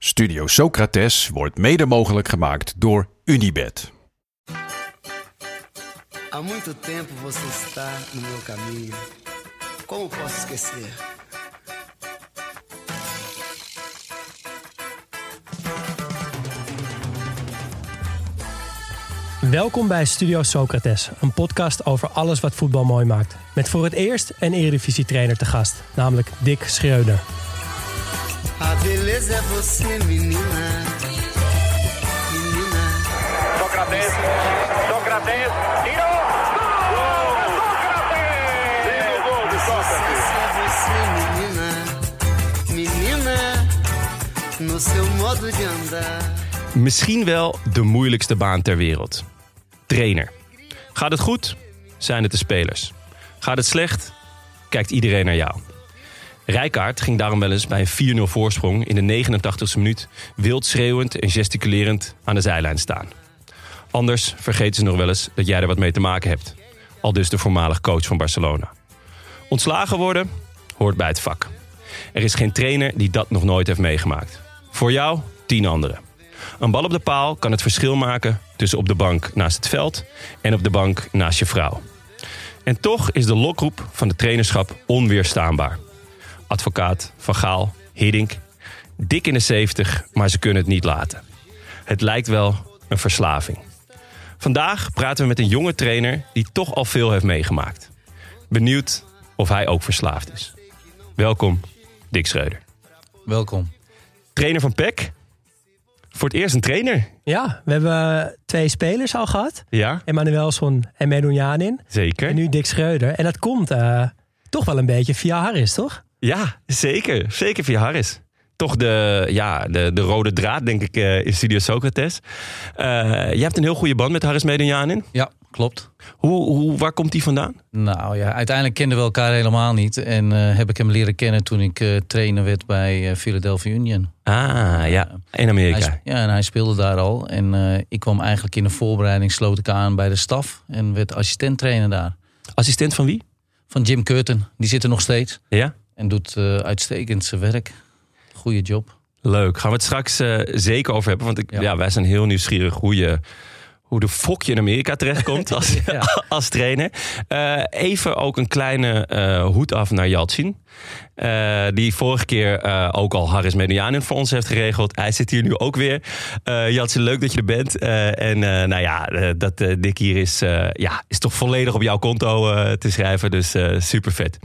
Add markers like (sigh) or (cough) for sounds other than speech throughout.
Studio Socrates wordt mede mogelijk gemaakt door Unibed. Há muito tempo você está no meu caminho. Como posso esquecer? Welkom bij Studio Socrates, een podcast over alles wat voetbal mooi maakt. Met voor het eerst een Eredivisie-trainer te gast, namelijk Dick Schreuder. Beleza é você, menina. Menina. Sócrates, Sócrates, tirou! Gol! Sócrates! Lindo gol de Sócrates! Sucesso é você, menina. Menina. No seu modo de andar. Misschien wel de moeilijkste baan ter wereld. Trainer. Gaat het goed? Zijn het de spelers. Gaat het slecht? Kijkt iedereen naar jou. Rijkaard ging daarom wel eens bij een 4-0 voorsprong in de 89e minuut wild schreeuwend en gesticulerend aan de zijlijn staan. Anders vergeten ze nog wel eens dat jij er wat mee te maken hebt. Al dus de voormalig coach van Barcelona. Ontslagen worden hoort bij het vak. Er is geen trainer die dat nog nooit heeft meegemaakt. Voor jou, tien anderen. Een bal op de paal kan het verschil maken tussen op de bank naast het veld en op de bank naast je vrouw. En toch is de lokroep van het trainerschap onweerstaanbaar. Advocaat, Van Gaal, Hiddink. Dik in de 70, maar ze kunnen het niet laten. Het lijkt wel een verslaving. Vandaag praten we met een jonge trainer die toch al veel heeft meegemaakt. Benieuwd of hij ook verslaafd is. Welkom, Dick Schreuder. Welkom. Trainer van PEC. Voor het eerst een trainer. Ja, we hebben twee spelers al gehad. Ja, Emanuelson en Medunjanin. zeker. En nu Dick Schreuder. En dat komt eh, toch wel een beetje via Harris, toch? Ja, zeker. Zeker via Harris. Toch de, ja, de, de rode draad, denk ik, eh, in Studio Socrates. Eh je hebt een heel goede band met Harris Medunjanin. Ja, klopt. Hoe, hoe, waar komt die vandaan? Nou ja, uiteindelijk kenden we elkaar helemaal niet. En eh, heb ik hem leren kennen toen ik eh, trainer werd bij Philadelphia Union. Ah, ja. In Amerika. ja, en hij speelde daar al. En ik kwam eigenlijk in de voorbereiding, sloot ik aan bij de staf. En werd assistent trainer daar. Assistent van wie? Van Jim Curtin. Die zit er nog steeds. Ja? En doet eh, uitstekend zijn werk. Goeie job. Leuk. Gaan we het straks eh, zeker over hebben. Want ik, ja. Ja. wij zijn heel nieuwsgierig hoe je... Hoe de fok je in Amerika terechtkomt (laughs) als, Ja. (laughs) als trainer. Eh, even ook een kleine hoed af naar Yalcin. Die vorige keer ook al Harris Medianin voor ons heeft geregeld. Hij zit hier nu ook weer. Yalcin, leuk dat je er bent. En nou ja, dat Dick hier is, ja, is toch volledig op jouw konto te schrijven. Dus super vet.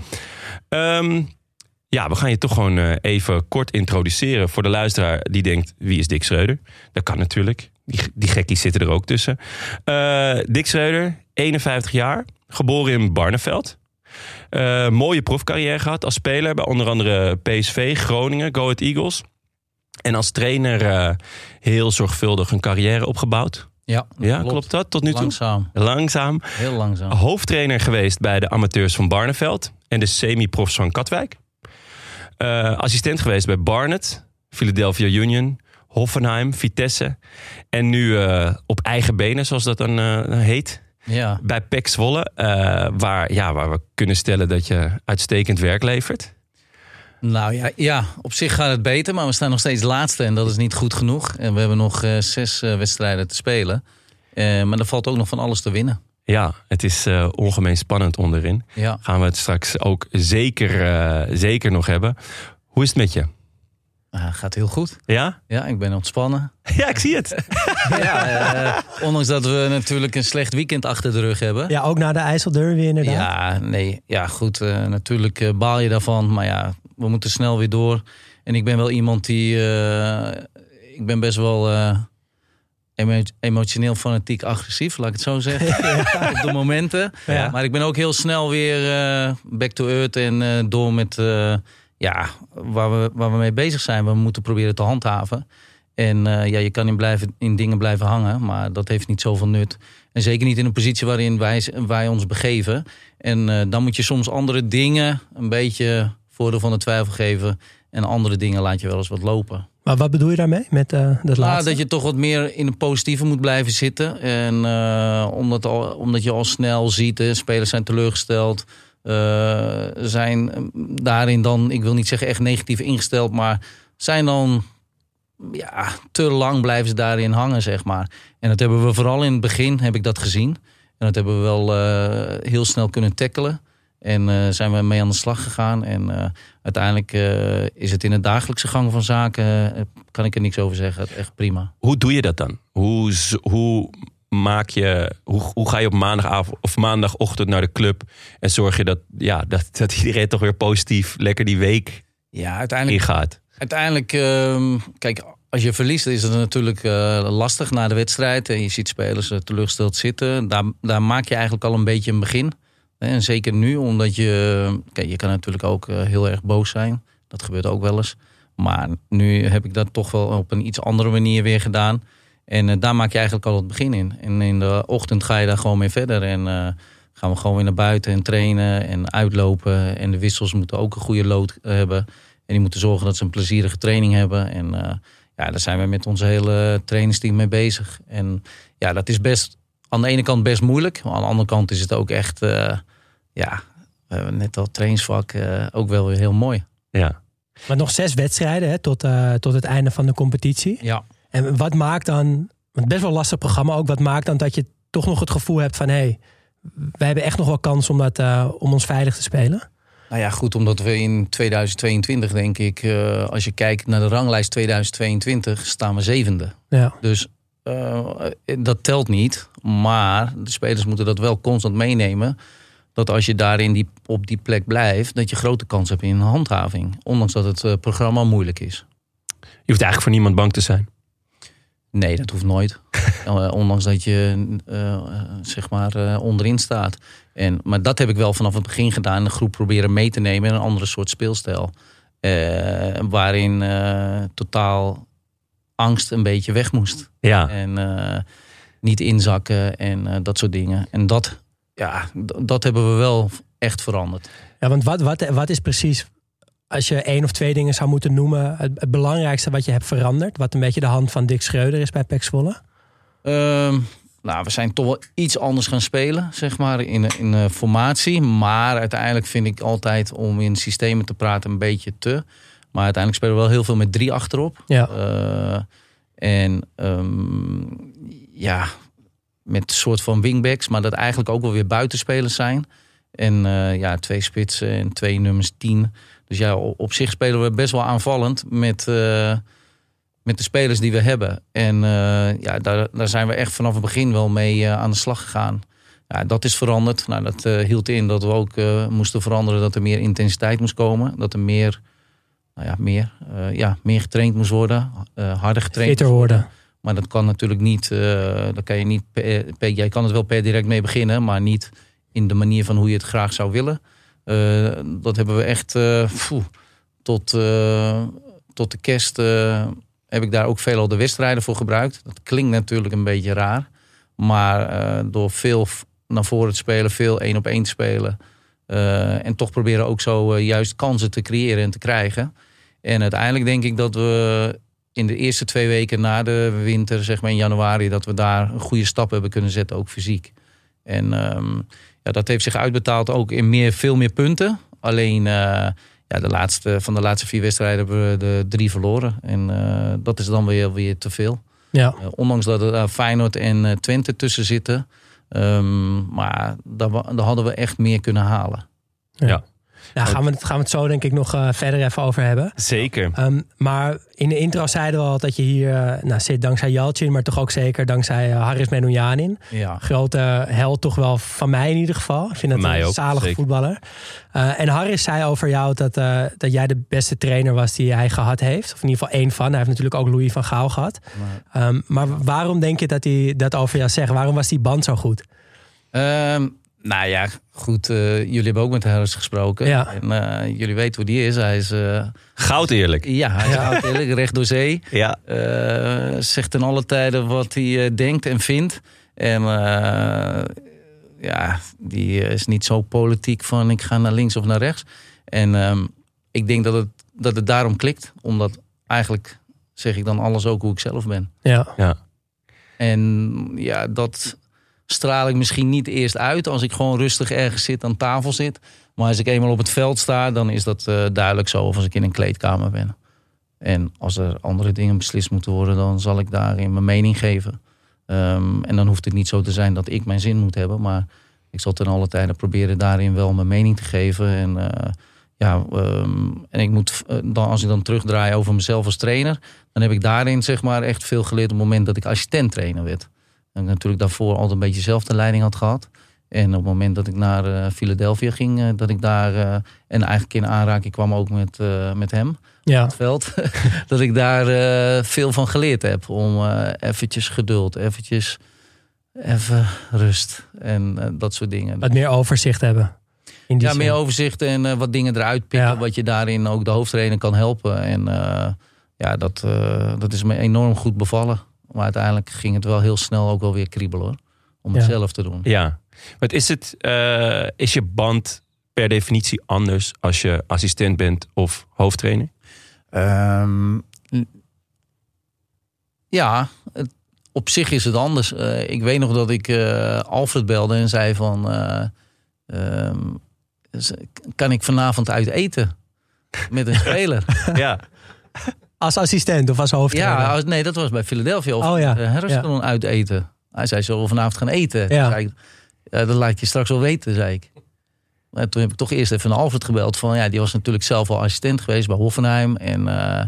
Ja, we gaan je toch gewoon eh, even kort introduceren voor de luisteraar die denkt: wie is Dick Schreuder? Dat kan natuurlijk. Die, die gekkies zitten er ook tussen. Eh, Dick Schreuder, 51 jaar, geboren in Barneveld. Eh, mooie profcarrière gehad als speler bij onder andere PSV, Groningen, Go Ahead Eagles. En als trainer heel zorgvuldig een carrière opgebouwd. Ja, Ja, klopt, dat tot nu toe? Langzaam. Langzaam. Heel langzaam. Hoofdtrainer geweest bij de amateurs van Barneveld en de semi-profs van Katwijk. Eh, assistent geweest bij Barnet, Philadelphia Union, Hoffenheim, Vitesse. En nu eh, op eigen benen, zoals dat dan eh, heet, Ja. bij PEC Zwolle. waar, ja, waar we kunnen stellen dat je uitstekend werk levert. Nou ja, ja, op zich gaat het beter, maar we staan nog steeds laatste en dat is niet goed genoeg. En we hebben nog zes wedstrijden te spelen. Maar er valt ook nog van alles te winnen. Ja, het is eh, ongemeen spannend onderin. Ja. Gaan we het straks ook zeker, eh, zeker nog hebben. Hoe is het met je? Ah, gaat heel goed. Ja? Ja, ik ben ontspannen. (laughs) Ja, ik zie het. (laughs) ja, eh, ondanks dat we natuurlijk een slecht weekend achter de rug hebben. Ja, ook na de IJsselder weer inderdaad. Ja, nee, ja goed. eh, natuurlijk baal je daarvan, maar ja, we moeten snel weer door. En ik ben wel iemand die, eh, ik ben best wel eh, emotioneel, fanatiek, agressief, laat ik het zo zeggen. (laughs) Op de momenten. Ja. Maar ik ben ook heel snel weer eh, back to earth en eh, door met eh, ja, waar, we, waar we mee bezig zijn. We moeten proberen te handhaven. En ja, je kan in, blijven, in dingen blijven hangen, maar dat heeft niet zoveel nut. En zeker niet in een positie waarin wij, wij ons begeven. En dan moet je soms andere dingen een beetje voordeel van de twijfel geven. En andere dingen laat je wel eens wat lopen. Maar wat bedoel je daarmee met eh dat Nou, laatste? dat je toch wat meer in het positieve moet blijven zitten. En eh, omdat, al, omdat je al snel ziet, hè, spelers zijn teleurgesteld. eh, zijn daarin dan, ik wil niet zeggen echt negatief ingesteld, maar zijn dan ja, te lang blijven ze daarin hangen, zeg maar. En dat hebben we vooral in het begin, heb ik dat gezien. En dat hebben we wel heel snel kunnen tackelen. En eh, zijn we mee aan de slag gegaan. En eh, uiteindelijk eh, is het in de dagelijkse gang van zaken, kan ik er niks over zeggen. Echt prima. Hoe doe je dat dan? Hoe, hoe maak je, hoe, hoe ga je op maandagavond of maandagochtend naar de club en zorg je dat, ja, dat, dat iedereen toch weer positief lekker die week Ja, uiteindelijk ingaat? Uiteindelijk, ehm, kijk, als je verliest is het natuurlijk lastig na de wedstrijd. En je ziet spelers teleurgesteld zitten. Daar, daar maak je eigenlijk al een beetje een begin. En zeker nu, omdat je... Kijk, je kan natuurlijk ook eh, heel erg boos zijn. Dat gebeurt ook wel eens. Maar nu heb ik dat toch wel op een iets andere manier weer gedaan. En eh, daar maak je eigenlijk al het begin in. En in de ochtend ga je daar gewoon mee verder. En eh, gaan we gewoon weer naar buiten en trainen en uitlopen. En de wissels moeten ook een goede lood hebben. En die moeten zorgen dat ze een plezierige training hebben. En ja, daar zijn we met onze hele trainingsteam mee bezig. En ja, dat is best aan de ene kant best moeilijk. Maar aan de andere kant is het ook echt, ja, net al trainingsvak, uh, ook wel weer heel mooi. Ja. Maar nog zes wedstrijden hè, tot, uh, tot het einde van de competitie. Ja. En wat maakt dan, want best wel een lastig programma ook, wat maakt dan dat je toch nog het gevoel hebt van hé, hey, wij hebben echt nog wel kans om, dat, uh, om ons veilig te spelen? Nou ja, goed, omdat we in 2022, denk ik, uh, als je kijkt naar de ranglijst 2022, staan we zevende. Ja. Dus uh, dat telt niet. Maar de spelers moeten dat wel constant meenemen. Dat als je daarin die, op die plek blijft, dat je grote kans hebt in handhaving. Ondanks dat het uh, programma moeilijk is. Je hoeft eigenlijk voor niemand bang te zijn. Nee, dat hoeft nooit. uh, (laughs) ondanks dat je uh, zeg maar uh, onderin staat. En, maar dat heb ik wel vanaf het begin gedaan. De groep proberen mee te nemen in een andere soort speelstijl. Uh, waarin totaal angst een beetje weg moest. Ja. En niet inzakken en dat soort dingen. En dat, ja, dat hebben we wel echt veranderd. Ja, want wat, wat, wat is precies als je één of twee dingen zou moeten noemen, het, het, belangrijkste wat je hebt veranderd, wat een beetje de hand van Dick Schreuder is bij Pek Zwolle? Uh, nou, we zijn toch wel iets anders gaan spelen, zeg maar, in, in uh, formatie. Maar uiteindelijk vind ik altijd om in systemen te praten een beetje te. Maar uiteindelijk spelen we wel heel veel met drie achterop. Ja. Uh, en um, ja, met een soort van wingbacks, maar dat eigenlijk ook wel weer buitenspelers zijn. En uh, ja, twee spitsen en twee nummers tien. Dus ja, op zich spelen we best wel aanvallend met, uh, met de spelers die we hebben. En uh, ja, daar, daar zijn we echt vanaf het begin wel mee aan de slag gegaan. Ja, dat is veranderd. Nou, dat hield in dat we ook moesten veranderen dat er meer intensiteit moest komen. Dat er meer, nou ja, meer, ja, meer getraind moest worden. harder getraind Fitter worden. worden. Maar dat kan natuurlijk niet. daar kan je niet jij kan het wel per direct mee beginnen, maar niet in de manier van hoe je het graag zou willen. Uh, dat hebben we echt pfoe, tot, tot de kerst heb ik daar ook veel al de wedstrijden voor gebruikt. Dat klinkt natuurlijk een beetje raar. Maar door veel naar voren te spelen, veel één op één te spelen. en toch proberen ook zo juist kansen te creëren en te krijgen. En uiteindelijk denk ik dat we in de eerste twee weken na de winter, zeg maar in januari, dat we daar een goede stap hebben kunnen zetten, ook fysiek. En um, ja, dat heeft zich uitbetaald ook in meer, veel meer punten. Alleen uh, ja, de laatste, van de laatste vier wedstrijden hebben we de drie verloren. En uh, dat is dan weer, weer te veel. Ja. Uh, ondanks dat er Feyenoord en Twente tussen zitten. Um, maar daar, daar, hadden we echt meer kunnen halen. Ja. Daar gaan we, het, gaan we het zo denk ik nog uh, verder even over hebben. Zeker. Um, maar in de intro zeiden we al dat je hier uh, nou, zit dankzij Jalcin, maar toch ook zeker dankzij uh, Haris Menoujanin. Ja. Grote held toch wel van mij in ieder geval. Ik vind het mij een ook, zalige zeker. voetballer. En Harris zei over jou dat, dat jij de beste trainer was die hij gehad heeft. Of in ieder geval één van. Hij heeft natuurlijk ook Louis van Gaal gehad. Maar, um, maar waarom denk je dat hij dat over jou zegt? Waarom was die band zo goed? Um, nou ja, goed. Uh, jullie hebben ook met Harris gesproken. Ja. En uh, jullie weten hoe die is. Hij is... Uh, goud eerlijk. Ja, hij is goud eerlijk. Recht door zee. Ja. zegt in alle tijden wat hij denkt en vindt. En ja, die is niet zo politiek van ik ga naar links of naar rechts. En um, ik denk dat het, dat het daarom klikt. Omdat eigenlijk zeg ik dan alles ook hoe ik zelf ben. Ja. ja. En ja, dat straal ik misschien niet eerst uit als ik gewoon rustig ergens zit aan tafel zit. Maar als ik eenmaal op het veld sta, dan is dat uh, duidelijk zo. Of als ik in een kleedkamer ben. En als er andere dingen beslist moeten worden, dan zal ik daarin mijn mening geven. Ehm, en dan hoeft het niet zo te zijn dat ik mijn zin moet hebben. Maar ik zal ten alle tijde proberen daarin wel mijn mening te geven. En, eh, ja, ehm, en ik moet, eh, dan, als ik dan terugdraai over mezelf als trainer, dan heb ik daarin zeg maar echt veel geleerd op het moment dat ik assistent trainer werd. En natuurlijk daarvoor altijd een beetje zelf de leiding had gehad. En op het moment dat ik naar eh, Philadelphia ging, eh, dat ik daar eh, en eigenlijk in aanraking kwam ook met, met hem Ja. het veld. (laughs) dat ik daar veel van geleerd heb. Om eventjes geduld, eventjes even rust en dat soort dingen. Wat meer overzicht hebben. In die Ja, zin. meer overzicht en wat dingen eruit pikken. Ja. Wat je daarin ook de hoofdtrainer kan helpen. En ja, dat, dat is me enorm goed bevallen. Maar uiteindelijk ging het wel heel snel ook wel weer kriebelen hoor. Om het Ja. zelf te doen. Ja. Maar is, het, eh, is je band per definitie anders als je assistent bent of hoofdtrainer? Ehm, ja, het- op zich is het anders. Eh, ik weet nog dat ik eh, Alfred belde en zei van... eh, ehm, kan ik vanavond uit eten? Met een (laughs) speler. Ja. Als assistent of als hoofdtrainer? ja, als- nee, dat was bij Philadelphia. Of Oh ja, uh, Harrison uit eten. Hij zei, zullen we vanavond gaan eten? Ja. Zei ik, ja, dat laat ik je straks wel weten, zei ik. Maar toen heb ik toch eerst even naar Alfred gebeld. Van, ja, die was natuurlijk zelf al assistent geweest bij Hoffenheim. En eh,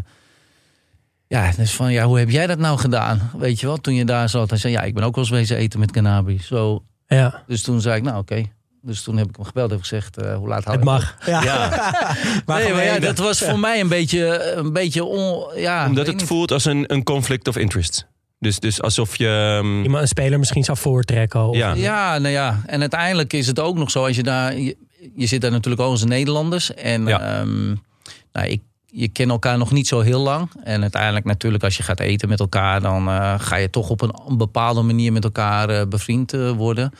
ja, dus van, ja, hoe heb jij dat nou gedaan? Weet je wel, toen je daar zat. Hij zei, ja, ik ben ook wel eens wezen eten met Ganabi. Zo, Ja, dus toen zei ik, nou oké. Dus toen heb ik hem gebeld en gezegd, eh, hoe laat haal het op? mag. Ja. ja. (laughs) Maar Nee, maar ja, dat was voor mij een beetje, een beetje on, ja, Omdat het niet. voelt als een, een conflict of interest. Dus, dus alsof je... ehm, Iemand een speler misschien zou voortrekken. Of, Ja. Ja, nou ja. En uiteindelijk is het ook nog zo als je daar. Je, je zit daar natuurlijk ook als Nederlanders. En Ja. ehm, nou, ik, je kent elkaar nog niet zo heel lang. En uiteindelijk natuurlijk als je gaat eten met elkaar... dan eh, ga je toch op een, een bepaalde manier met elkaar eh, bevriend worden.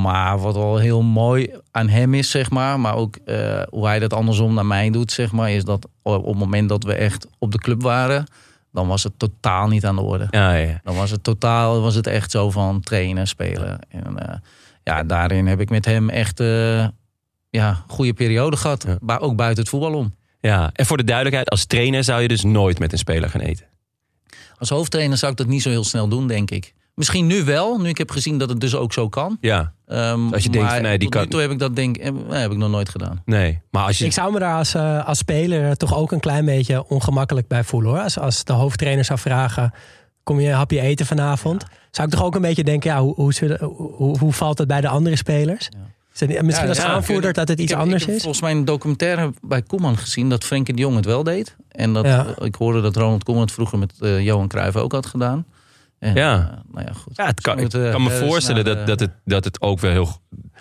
Maar wat wel heel mooi aan hem is, zeg maar... maar ook eh, hoe hij dat andersom naar mij doet, zeg maar... is dat op het moment dat we echt op de club waren... dan was het totaal niet aan de orde. ja, ja. Dan was het totaal, was het echt zo van trainen, spelen. En eh, ja, daarin heb ik met hem echt eh ja, goede periode gehad. Ja. Maar ook buiten het voetbal om. ja. En voor de duidelijkheid, als trainer zou je dus nooit met een speler gaan eten. Als hoofdtrainer zou ik dat niet zo heel snel doen, denk ik. Misschien nu wel, nu ik heb gezien dat het dus ook zo kan. Ja, Ehm, Als je denkt maar van, nee, die tot nu kan- toe heb ik dat denk, heb, heb ik nog nooit gedaan. nee. Maar als je... Ik zou me daar als, eh, als speler toch ook een klein beetje ongemakkelijk bij voelen. Hoor. Als, als de hoofdtrainer zou vragen, kom je een hapje eten vanavond? Zou ik toch ook een beetje denken, ja, hoe, hoe, zullen- hoe, hoe valt het bij de andere spelers? Is het niet- misschien Ja, als ja, aanvoerder dat het iets anders ik heb is? volgens mij een documentaire bij Koeman gezien dat Frenkie de Jong het wel deed. En dat, Ja. eh, ik hoorde dat Ronald Koeman het vroeger met eh, Johan Cruijff ook had gedaan. En, Ja. nou ja, goed. Ja, het kan, Dus ik kan me voorstellen dat, de- dat, het, dat het ook wel heel,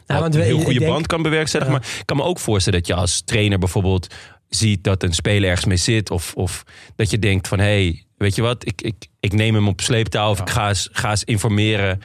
Nou, want een heel ik goede denk- band kan bewerkstelligen. Ja. Maar ik kan me ook voorstellen dat je als trainer bijvoorbeeld ziet dat een speler ergens mee zit. Of, of dat je denkt van, hé, hey, weet je wat, ik, ik, ik neem hem op sleeptouw. Of ik ga eens, ga eens informeren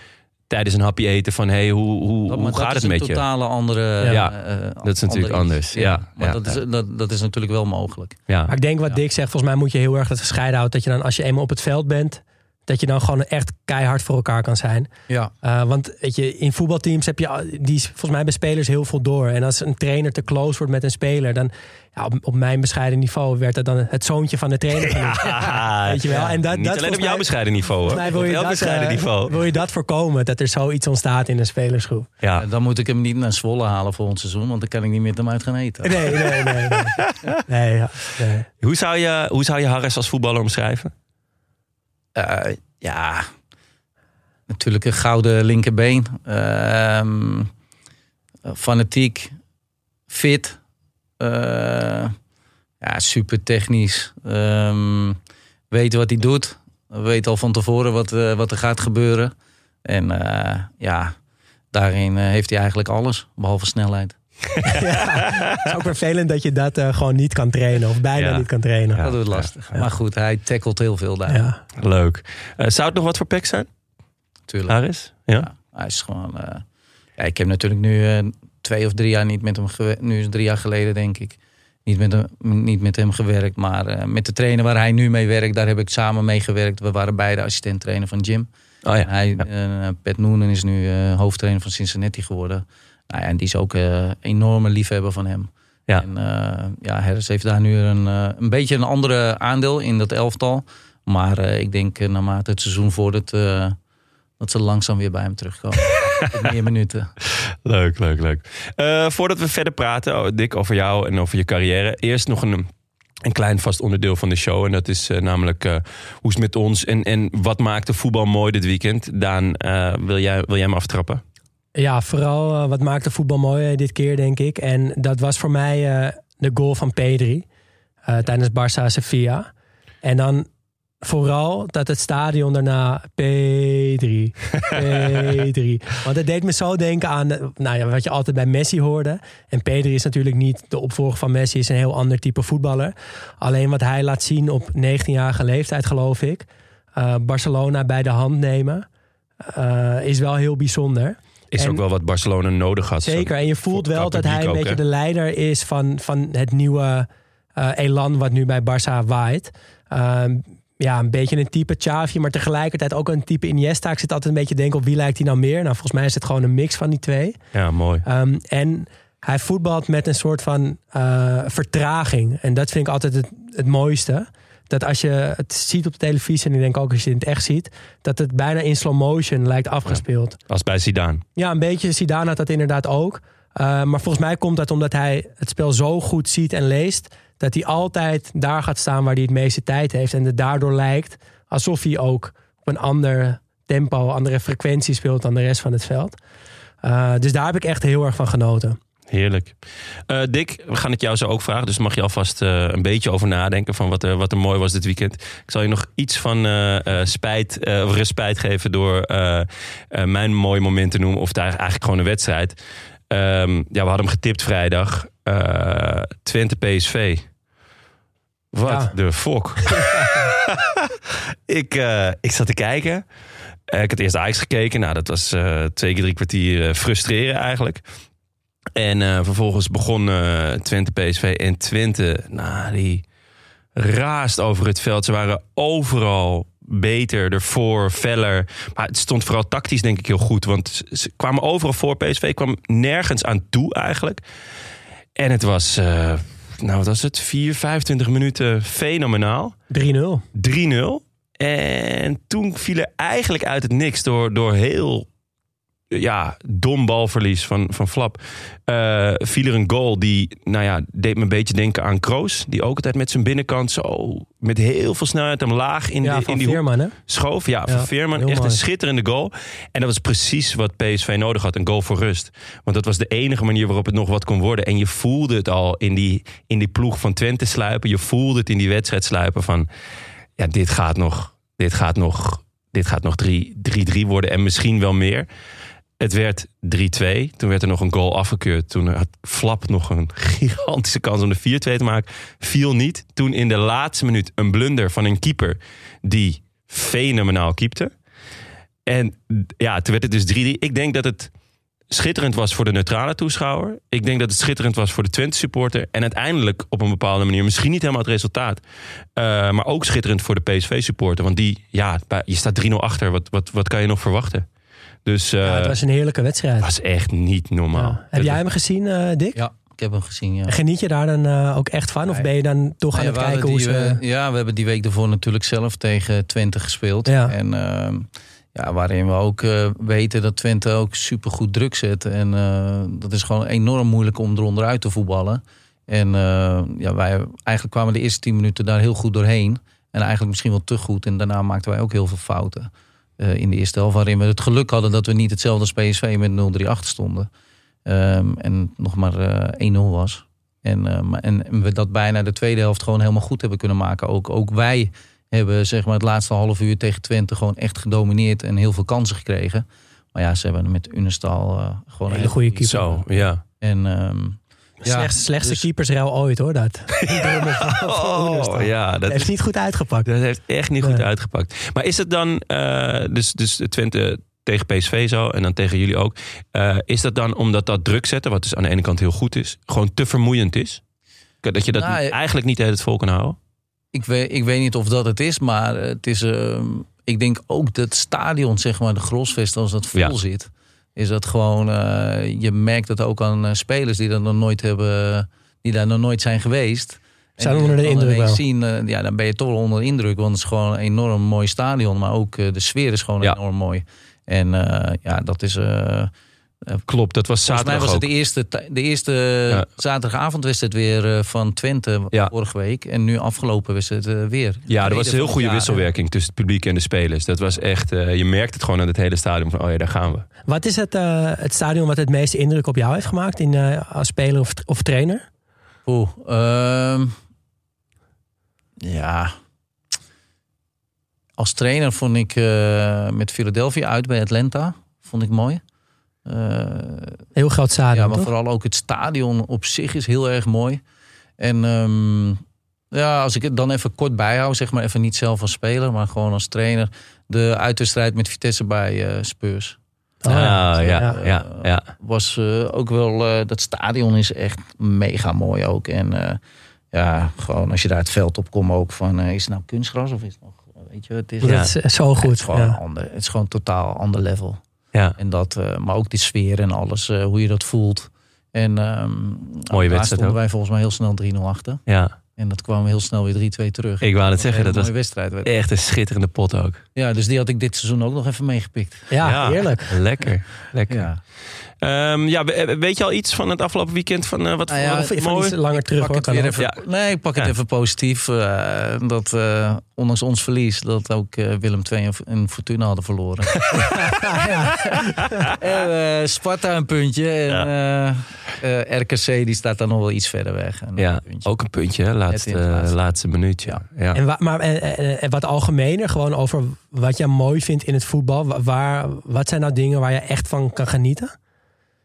tijdens een hapje eten van, hé, hey, hoe, hoe, Dat, hoe dat gaat is het met een je? totale andere... Ja, eh, dat is natuurlijk ander anders. Ja, maar ja, dat, ja. Is, dat, dat is natuurlijk wel mogelijk. Ja. Maar ik denk wat Ja. Dick zegt, volgens mij moet je heel erg dat gescheiden houden. Dat je dan, als je eenmaal op het veld bent, dat je dan gewoon echt keihard voor elkaar kan zijn. Ja. Uh, want weet je, in voetbalteams heb je die volgens mij bij spelers heel veel door. En als een trainer te close wordt met een speler, dan ja, op, op mijn bescheiden niveau werd dat dan het zoontje van de trainer. (laughs) Ja, Weet je wel? En dat, Niet dat alleen op jouw mij- bescheiden niveau hoor. wil Op je elk dat, bescheiden eh, niveau. Wil je dat voorkomen, dat er zoiets ontstaat in een spelersgroep? Ja. Dan moet ik hem niet naar Zwolle halen volgend seizoen, want dan kan ik niet met hem uit gaan eten. Nee, nee, nee. Nee, (laughs) nee, ja, nee. Hoe, zou je, hoe zou je Harris als voetballer omschrijven? Eh, ja, natuurlijk een gouden linkerbeen. Ehm, fanatiek, fit. eh, ja, super technisch. Ehm, weet wat hij doet. Weet al van tevoren wat, eh, wat er gaat gebeuren. En ja, daarin heeft hij eigenlijk alles, behalve snelheid. (laughs) Het is ook vervelend dat je dat eh, gewoon niet kan trainen. Of bijna Ja. niet kan trainen. Ja. dat wordt lastig. Maar goed, hij tackelt heel veel daar. Ja. Leuk. Eh, zou het nog wat voor pek zijn, Tuurlijk. Harris? Ja? Ja, hij is gewoon. eh, ja, ik heb natuurlijk nu eh, twee of drie jaar niet met hem gewerkt. Nu is het drie jaar geleden, denk ik. Niet met hem, niet met hem gewerkt, maar eh, met de trainer waar hij nu mee werkt, daar heb ik samen mee gewerkt. We waren beide assistent trainer van Jim. Oh ja. Hij, Ja. eh, Pat Noonan is nu eh, hoofdtrainer van Cincinnati geworden. Nou ja, en die is ook eh enorme liefhebber van hem. Ja. En eh, ja, Harris heeft daar nu een, eh, een beetje een andere aandeel in dat elftal. Maar ik denk naarmate het seizoen eh, dat ze langzaam weer bij hem terugkomen. (laughs) Meer minuten. Leuk, leuk, leuk. Voordat we verder praten, oh, Dick, over jou en over je carrière. Eerst nog een, een klein vast onderdeel van de show. En dat is namelijk hoe is het met ons en, en wat maakt de voetbal mooi dit weekend? Daan, wil, jij, wil jij hem aftrappen? Ja, vooral eh, wat maakt de voetbal mooi eh, dit keer, denk ik. En dat was voor mij eh, de goal van Pedri tijdens Barça Sevilla. En dan vooral dat het stadion daarna Pedri, Pedri. (laughs) Want het deed me zo denken aan nou ja, wat je altijd bij Messi hoorde. En Pedri is natuurlijk niet de opvolger van Messi, is een heel ander type voetballer. Alleen wat hij laat zien op 19-jarige leeftijd, geloof ik. Barcelona bij de hand nemen, is wel heel bijzonder. Is En- ook wel wat Barcelona nodig had. Zeker, en je voelt wel dat hij een ook, beetje de leider is van, van het nieuwe eh, elan wat nu bij Barça waait. Ehm, ja, een beetje een type Xavi, maar tegelijkertijd ook een type Iniesta. Ik zit altijd een beetje te denken op wie lijkt hij nou meer. Nou, volgens mij is het gewoon een mix van die twee. Ja, mooi. Ehm, en hij voetbalt met een soort van eh, vertraging. En dat vind ik altijd het, het mooiste. Dat als je het ziet op de televisie, en ik denk ook als je het in het echt ziet, dat het bijna in slow motion lijkt afgespeeld. Als bij Zidane. Ja, een beetje. Zidane had dat inderdaad ook. Uh, maar volgens mij komt dat omdat hij het spel zo goed ziet en leest... dat hij altijd daar gaat staan waar hij het meeste tijd heeft. En het daardoor lijkt alsof hij ook op een ander tempo, andere frequentie speelt dan de rest van het veld. Uh, dus daar heb ik echt heel erg van genoten. Heerlijk. Uh, Dick, we gaan het jou zo ook vragen. Dus mag je alvast uh, een beetje over nadenken van wat er, wat er mooi was dit weekend. Ik zal je nog iets van uh, spijt of respijt geven door mijn mooie moment te noemen. Of het eigenlijk gewoon een wedstrijd. Um, ja, we hadden hem getipt vrijdag. Twente PSV. Wat ja. de fok. (laughs) ik, ik zat te kijken. ik had eerst Ajax gekeken. Nou, dat was twee keer drie kwartier frustreren eigenlijk. En uh, vervolgens begon uh, Twente PSV en Twente, nou, die raast over het veld. Ze waren overal beter, ervoor, feller. Maar het stond vooral tactisch denk ik heel goed. Want ze kwamen overal voor. PSV kwam nergens aan toe eigenlijk. En het was, uh, nou wat was het, 4, 25 minuten fenomenaal. 3-0. 3-0. En toen viel er eigenlijk uit het niks door, door heel ja, dom balverlies van, van Flap. Uh, viel er een goal die, nou ja, deed me een beetje denken aan Kroos. Die ook altijd met zijn binnenkant zo met heel veel snelheid hem laag in, ja, de, in die Veerman, hè? schoof. Ja, ja van Veerman. Echt mooi. een schitterende goal. En dat was precies wat PSV nodig had. Een goal voor rust. Want dat was de enige manier waarop het nog wat kon worden. En je voelde het al in die, in die ploeg van Twente sluipen. Je voelde het in die wedstrijd sluipen van... Ja, dit gaat nog... Dit gaat nog... Dit gaat nog 3-3 worden en misschien wel meer. Het werd 3-2. Toen werd er nog een goal afgekeurd. Toen had Flap nog een gigantische kans om de 4-2 te maken. Viel niet. Toen in de laatste minuut een blunder van een keeper die fenomenaal keepte. En ja, toen werd het dus 3-3. Ik denk dat het schitterend was voor de neutrale toeschouwer. Ik denk dat het schitterend was voor de Twente supporter. En uiteindelijk op een bepaalde manier, misschien niet helemaal het resultaat. Uh, maar ook schitterend voor de PSV supporter. Want die, ja, je staat 3-0 achter. Wat, wat, wat kan je nog verwachten? Dus, ja, het was een heerlijke wedstrijd. Het was echt niet normaal. Ja. Heb jij hem gezien, uh, Dick? Ja, ik heb hem gezien, ja. Geniet je daar dan uh, ook echt van? Of ben je dan toch aan ja, het kijken hoe ze... Ja, we hebben die week ervoor natuurlijk zelf tegen Twente gespeeld. Ja. En ehm, ja, waarin we ook uh, weten dat Twente ook supergoed druk zet. En uh, dat is gewoon enorm moeilijk om eronder uit te voetballen. En uh, ja, wij eigenlijk kwamen de eerste tien minuten daar heel goed doorheen. En eigenlijk misschien wel te goed. En daarna maakten wij ook heel veel fouten. Uh, in de eerste helft. Waarin we het geluk hadden dat we niet hetzelfde als PSV met 0-3 achter stonden. Um, en nog maar uh, 1-0 was. En, uh, en, en, we dat bijna de tweede helft gewoon helemaal goed hebben kunnen maken. Ook, ook wij hebben zeg maar, het laatste half uur tegen Twente gewoon echt gedomineerd. En heel veel kansen gekregen. Maar ja, ze hebben met Unestal uh, gewoon een hele goede keeper. Zo, ja. En um, ja, slechtste, slechtste dus... keepersruil ooit hoor, dat. (laughs) (laughs) oh, ja, dat heeft is, niet goed uitgepakt. Dat heeft echt niet goed uitgepakt. Maar is het dan, uh, dus, dus Twente tegen PSV zo en dan tegen jullie ook. Uh, is dat dan omdat dat druk zetten, wat dus aan de ene kant heel goed is, gewoon te vermoeiend is? Dat je dat nou, eigenlijk niet het vol kan houden? Ik weet, ik weet niet of dat het is, maar het is. Uh, ik denk ook dat het stadion, zeg maar, de Grosvest, als dat vol ja. zit, is dat gewoon. Uh, je merkt het ook aan spelers die dat nog nooit hebben die daar nog nooit zijn geweest. Zijn onder de indruk wel. zien, eh, ja, dan ben je toch wel onder de indruk. Want het is gewoon een enorm mooi stadion. Maar ook eh, de sfeer is gewoon Ja. enorm mooi. En eh, ja, dat is... Klopt, dat was Volgens mij zaterdag was het de eerste, de eerste Ja. zaterdagavondwedstrijd weer eh, van Twente Ja. vorige week. En nu afgelopen wedstrijd eh, weer. Ja, er was Tweede heel het goede jaar. wisselwerking tussen het publiek en de spelers. Dat was echt, eh, je merkt het gewoon aan het hele stadion van, oh ja, daar gaan we. Wat is het, eh, het stadion wat het meeste indruk op jou heeft gemaakt in, eh, als speler of, of trainer? Oeh, ehm, ja. Als trainer vond ik eh, met Philadelphia uit bij Atlanta. Vond ik mooi. Eh, Heel groot stadion, ja, maar toch? vooral ook het stadion op zich is heel erg mooi. En ehm, ja, als ik het dan even kort bijhoud, zeg maar even niet zelf als speler, maar gewoon als trainer. De uitwedstrijd met Vitesse bij eh, Spurs. Oh, Ah, ja, ja, Eh, ja, ja. Was eh, ook wel, eh, dat stadion is echt mega mooi ook. En eh, ja, gewoon als je daar het veld op komt ook van, is het nou kunstgras of is het nog, weet je, het is, Dat is zo het goed. is gewoon, een Ja. ander, het is gewoon totaal ander level. Ja. En dat, eh, maar ook die sfeer en alles, eh, hoe je dat voelt. En ehm daar wedstrijd stonden ook. wij volgens mij heel snel 3-0 achter. ja. En dat kwam heel snel weer 3-2 terug. Ik wou het zeggen, dat was mooie wedstrijd. werd. echt een schitterende pot ook. Ja, dus die had ik dit seizoen ook nog even meegepikt. Ja, heerlijk. Lekker, lekker. Ja. Ehm, ja, we- weet je al iets van het afgelopen weekend? Van, eh, wat Nou ja, mooi? iets langer terug pak hoor. het kan weer ook. even, Ja. Nee, ik pak het Ja. even positief. eh, dat eh, ondanks ons verlies, dat ook eh, Willem II en, en Fortuna hadden verloren. (laughs) en, Sparta een puntje. En eh, eh, RKC die staat dan nog wel iets verder weg. En Ja, een ook een puntje, hè? Laatste, laatste. laatste minuutje. Ja. Ja. En, wa- maar, en, en- en wat algemener, gewoon over wat jij mooi vindt in het voetbal. Wa- Waar, wat zijn nou dingen waar je echt van kan genieten?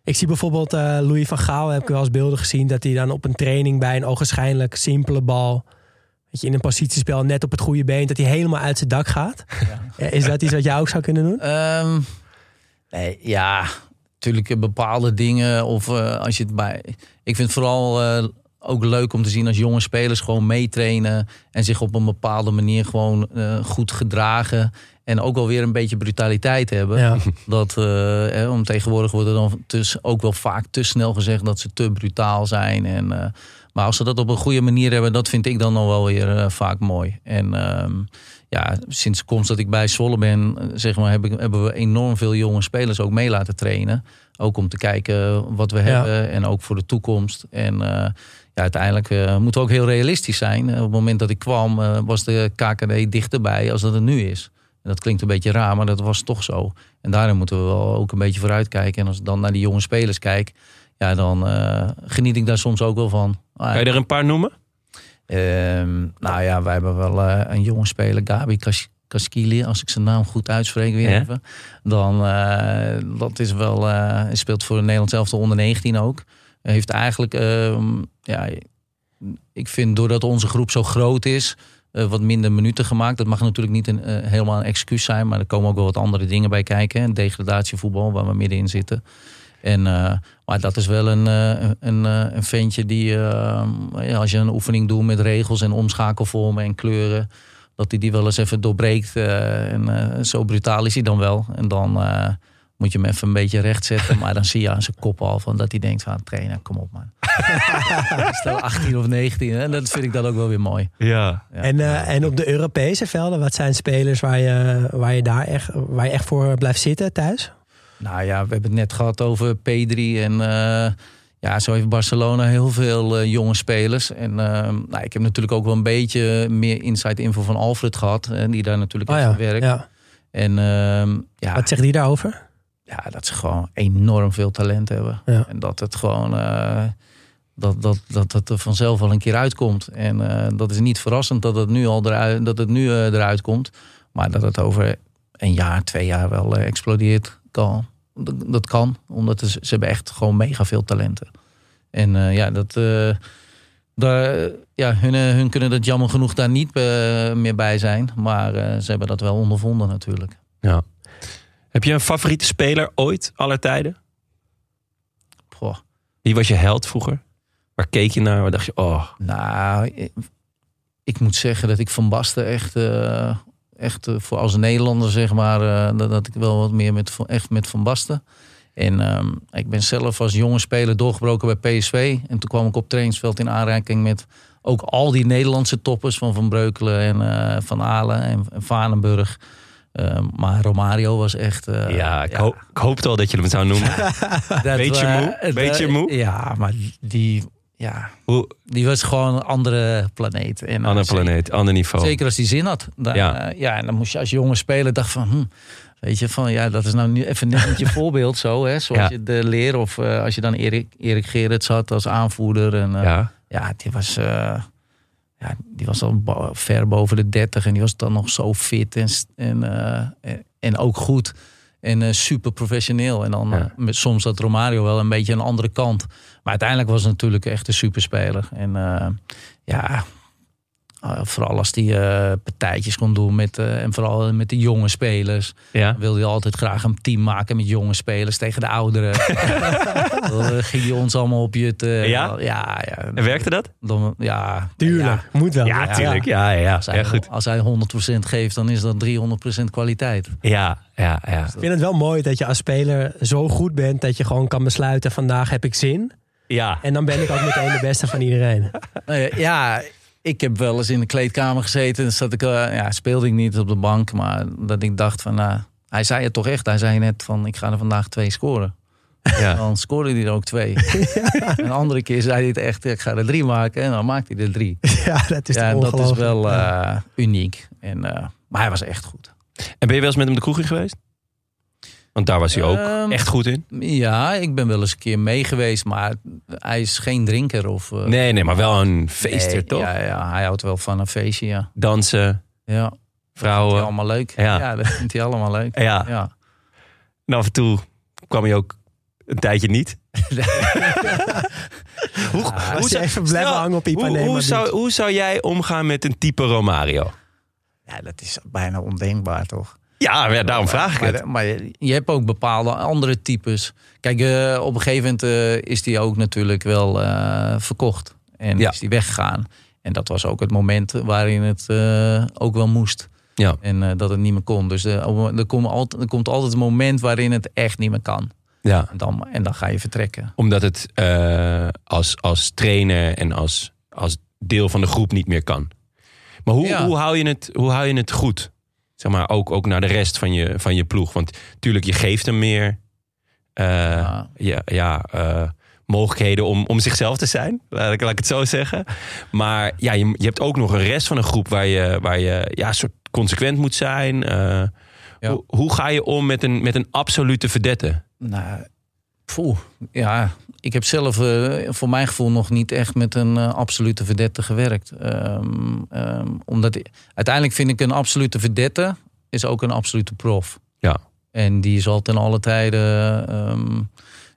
Ik zie bijvoorbeeld eh, Louis van Gaal, heb ik wel eens beelden gezien... dat hij dan op een training bij een ogenschijnlijk simpele bal... Weet je, in een positiespel net op het goede been... dat hij helemaal uit zijn dak gaat. Ja, Is dat iets wat jij ook zou kunnen doen? Ehm, nee, ja, natuurlijk eh, bepaalde dingen. Of eh, als je het bij. Ik vind vooral eh, ook leuk om te zien als jonge spelers gewoon meetrainen. En zich op een bepaalde manier gewoon eh, goed gedragen. En ook wel weer een beetje brutaliteit hebben. Ja. Dat, eh, eh, om tegenwoordig wordt er dan dus ook wel vaak te snel gezegd dat ze te brutaal zijn. En, eh, maar als ze dat op een goede manier hebben, dat vind ik dan nog wel weer vaak mooi. En ehm, ja, sinds de komst dat ik bij Zwolle ben, zeg maar, heb ik, hebben we enorm veel jonge spelers ook mee laten trainen. Ook om te kijken wat we hebben en ook voor de toekomst. En ja, uiteindelijk eh, moeten we ook heel realistisch zijn. Eh, Op het moment dat ik kwam, eh, was de KKD dichterbij als dat het nu is. En dat klinkt een beetje raar, maar dat was toch zo. En daarin moeten we wel ook een beetje vooruit kijken. En als ik dan naar die jonge spelers kijk, ja, dan geniet ik daar soms ook wel van. Ah, Kan je er een paar noemen? Ehm, nou ja, wij hebben wel een jonge speler, Gabi Kas- Kaskili, als ik zijn naam goed uitspreek weer Ja. even. Dan, dat is wel, speelt voor de Nederlands elftal onder 19 ook. Heeft eigenlijk, ehm, ja, ik vind doordat onze groep zo groot is, eh, wat minder minuten gemaakt. Dat mag natuurlijk niet een, eh, helemaal een excuus zijn, maar er komen ook wel wat andere dingen bij kijken. Hè. Degradatievoetbal, waar we middenin zitten. En, eh, maar dat is wel een, een, een ventje die, eh, ja, als je een oefening doet met regels en omschakelvormen en kleuren, dat hij die wel eens even doorbreekt. en zo brutaal is hij dan wel. En dan moet je hem even een beetje recht zetten. Maar dan zie je aan zijn kop al van dat hij denkt van trainer, kom op man. (laughs) Stel 18 of 19. hè. En dat vind ik dan ook wel weer mooi. Ja. Ja. En, eh, en op de Europese velden, wat zijn spelers waar je, waar je daar echt, waar je echt voor blijft zitten thuis? Nou ja, we hebben het net gehad over P3 en eh, ja, zo heeft Barcelona heel veel eh, jonge spelers. En nou, ik heb natuurlijk ook wel een beetje meer inside info van Alfred gehad, eh, die daar natuurlijk Oh heeft ja, gewerkt. ja. En ehm, ja, Wat zegt die daarover? Ja, dat ze gewoon enorm veel talent hebben. Ja. En dat het gewoon eh, dat, dat, dat het er vanzelf wel een keer uitkomt. En eh, dat is niet verrassend dat het nu al eruit, dat het nu eh, eruit komt. Maar dat het over een jaar, twee jaar wel explodeert kan. Dat, dat kan, omdat ze, ze hebben echt gewoon mega veel talenten. En ja, dat, daar, ja hun, hun kunnen dat jammer genoeg daar niet meer bij zijn. Maar ze hebben dat wel ondervonden natuurlijk. ja. Heb je een favoriete speler ooit, aller tijden? Goh. Wie was je held vroeger? Waar keek je naar? Waar dacht je, oh, Nou, ik, ik moet zeggen dat ik Van Basten echt, eh, echt eh, voor als Nederlander zeg maar, eh, dat, dat ik wel wat meer met, Van- echt met Van Basten. En ehm, ik ben zelf als jonge speler doorgebroken bij PSV. En toen kwam ik op trainingsveld in aanraking met ook al die Nederlandse toppers van Van Breukelen en Van Aalen en, en Vanenburg. Ehm, maar Romario was echt. eh, ja, ik, Hoop, ik hoopte al dat je hem zou noemen. (laughs) dat beetje moe, beetje moe. Ja, maar die, ja, Hoe, die was gewoon een andere planeet. En, eh, ander zeker- planeet, ander niveau. Zeker als hij zin had. Dan, Ja. ja. ja, en dan moest je als jonge speler dacht van... Hm, weet je, van ja, dat is nou nu even net je (laughs) voorbeeld zo. Hè, zoals Ja. je de leer of eh, als je dan Erik, Erik Gerrits had als aanvoerder. En, eh, ja. Ja, die was... eh, ja, die was al bo- ver boven de 30 en die was dan nog zo fit en, eh, en- en ook goed. En eh, super professioneel. En dan Ja. eh, met, soms had Romario wel een beetje een andere kant. Maar uiteindelijk was het natuurlijk echt een superspeler. En ja, eh, vooral als hij eh, partijtjes kon doen met, eh, en vooral met de jonge spelers. ja. Wilde hij altijd graag een team maken met jonge spelers tegen de ouderen. (laughs) Eh, ging hij ons allemaal op je te. Ja? ja, ja. En werkte dat? Dan, ja, Tuurlijk, moet wel. Ja, tuurlijk. Ja, ja, ja. Als hij, Ja, goed. als hij 100% geeft, dan is dat 300% kwaliteit. Ja, ja, ja. Ik vind het wel mooi dat je als speler zo goed bent dat je gewoon kan besluiten: vandaag heb ik zin. Ja, En dan ben ik ook meteen de beste van iedereen. Nou ja, ik heb wel eens in de kleedkamer gezeten. Dan zat ik, eh, ja, speelde ik niet op de bank. Maar dat ik dacht van, nou, hij zei het toch echt. Hij zei net van, ik ga er vandaag twee scoren. ja. (laughs) Dan scoorde hij er ook twee. (laughs) Een andere keer zei hij het echt, ik ga er drie maken. En dan maakte hij er drie. (laughs) ja, dat is ja, en dat is wel eh, uniek. En, eh, maar hij was echt goed. En ben je wel eens met hem de kroeg in geweest? Want daar was hij ook Ehm, echt goed in. Ja, ik ben wel eens een keer mee geweest. Maar hij is geen drinker. Of, eh, Nee, nee, maar wel een feester, nee, toch? Ja, ja, hij houdt wel van een feestje, ja. Dansen, Ja, vrouwen. allemaal leuk. Ja. Ja. dat vindt hij allemaal leuk. Ja. Ja. En af en toe kwam hij ook een tijdje niet. (laughs) hoe, Als je even blijven hangen op hoe, Ipanema hoe, zou, hoe zou jij omgaan met een type Romario? ja, dat is bijna ondenkbaar, toch? Ja, daarom vraag ik maar, het. maar je hebt ook bepaalde andere types. Kijk, eh, op een gegeven moment eh, is die ook natuurlijk wel eh, verkocht. En Ja. is die weggegaan. En dat was ook het moment waarin het ook wel moest. Ja. En dat het niet meer kon. Dus er, komt altijd, er komt altijd een moment waarin het echt niet meer kan. Ja, En dan, en dan ga je vertrekken. omdat het als, als trainer en als, als deel van de groep niet meer kan. Maar hoe, Ja. hoe, hou, je het, hoe hou je het goed? Zeg maar, ook, ook naar de rest van je, van je ploeg. Want natuurlijk, je geeft hem meer eh, Ja. ja, ja, eh, mogelijkheden om, om zichzelf te zijn. Laat ik, laat ik het zo zeggen. Maar ja, je, je hebt ook nog een rest van een groep waar je, waar je ja, soort consequent moet zijn. Eh, Ja. hoe, hoe ga je om met een, met een absolute verdette? Nou, poeh, ja, ik heb zelf eh, voor mijn gevoel nog niet echt met een eh, absolute verdette gewerkt. Ehm, ehm, omdat uiteindelijk vind ik een absolute verdette is ook een absolute prof. Ja. En die zal ten alle tijden, ehm,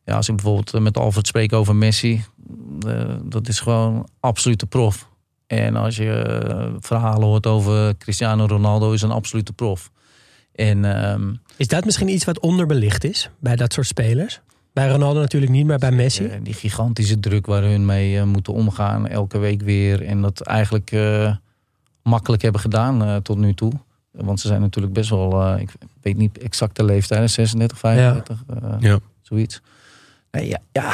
ja, als ik bijvoorbeeld eh, met Alfred spreek over Messi, dat is gewoon absolute prof. En als je verhalen hoort over Cristiano Ronaldo, is een absolute prof. En ehm, Is dat misschien iets wat onderbelicht is bij dat soort spelers? Bij Ronaldo natuurlijk niet, maar bij Messi. Eh, die gigantische druk waar hun mee eh, moeten omgaan, elke week weer. En dat eigenlijk eh, makkelijk hebben gedaan eh, tot nu toe. Want ze zijn natuurlijk best wel, eh, ik weet niet exact de leeftijd, 36, 35, eh, Ja. zoiets. Nee, ja, ja,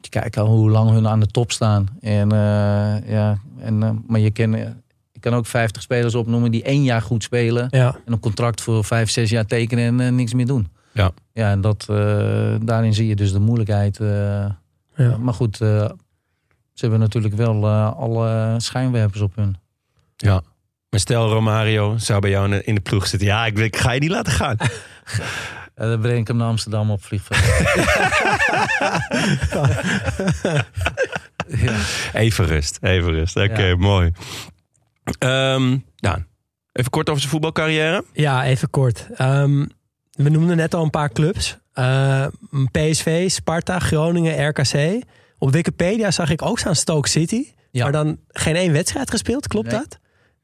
je kijkt al hoe lang hun aan de top staan. En, eh, ja, en, eh, maar je, kan, je kan ook 50 spelers opnoemen die één jaar goed spelen. Ja. En een contract voor vijf, zes jaar tekenen en niks meer doen. Ja. Ja, en dat, eh, daarin zie je dus de moeilijkheid. eh, Ja. maar goed, eh, ze hebben natuurlijk wel eh, alle schijnwerpers op hun. Ja. Maar stel Romario zou bij jou in de, ploeg zitten. Ja, ik, ik ga je niet laten gaan. (laughs) En dan breng ik hem naar Amsterdam op vliegveld. (laughs) ja. Even rust, even rust. Oké, Ja. mooi. Ehm nou, even kort over zijn voetbalcarrière. Ja, even kort. Ehm, we noemden net al een paar clubs. Eh, PSV, Sparta, Groningen, RKC. Op Wikipedia zag ik ook staan Stoke City. Ja. Maar dan geen één wedstrijd gespeeld, klopt Nee. dat?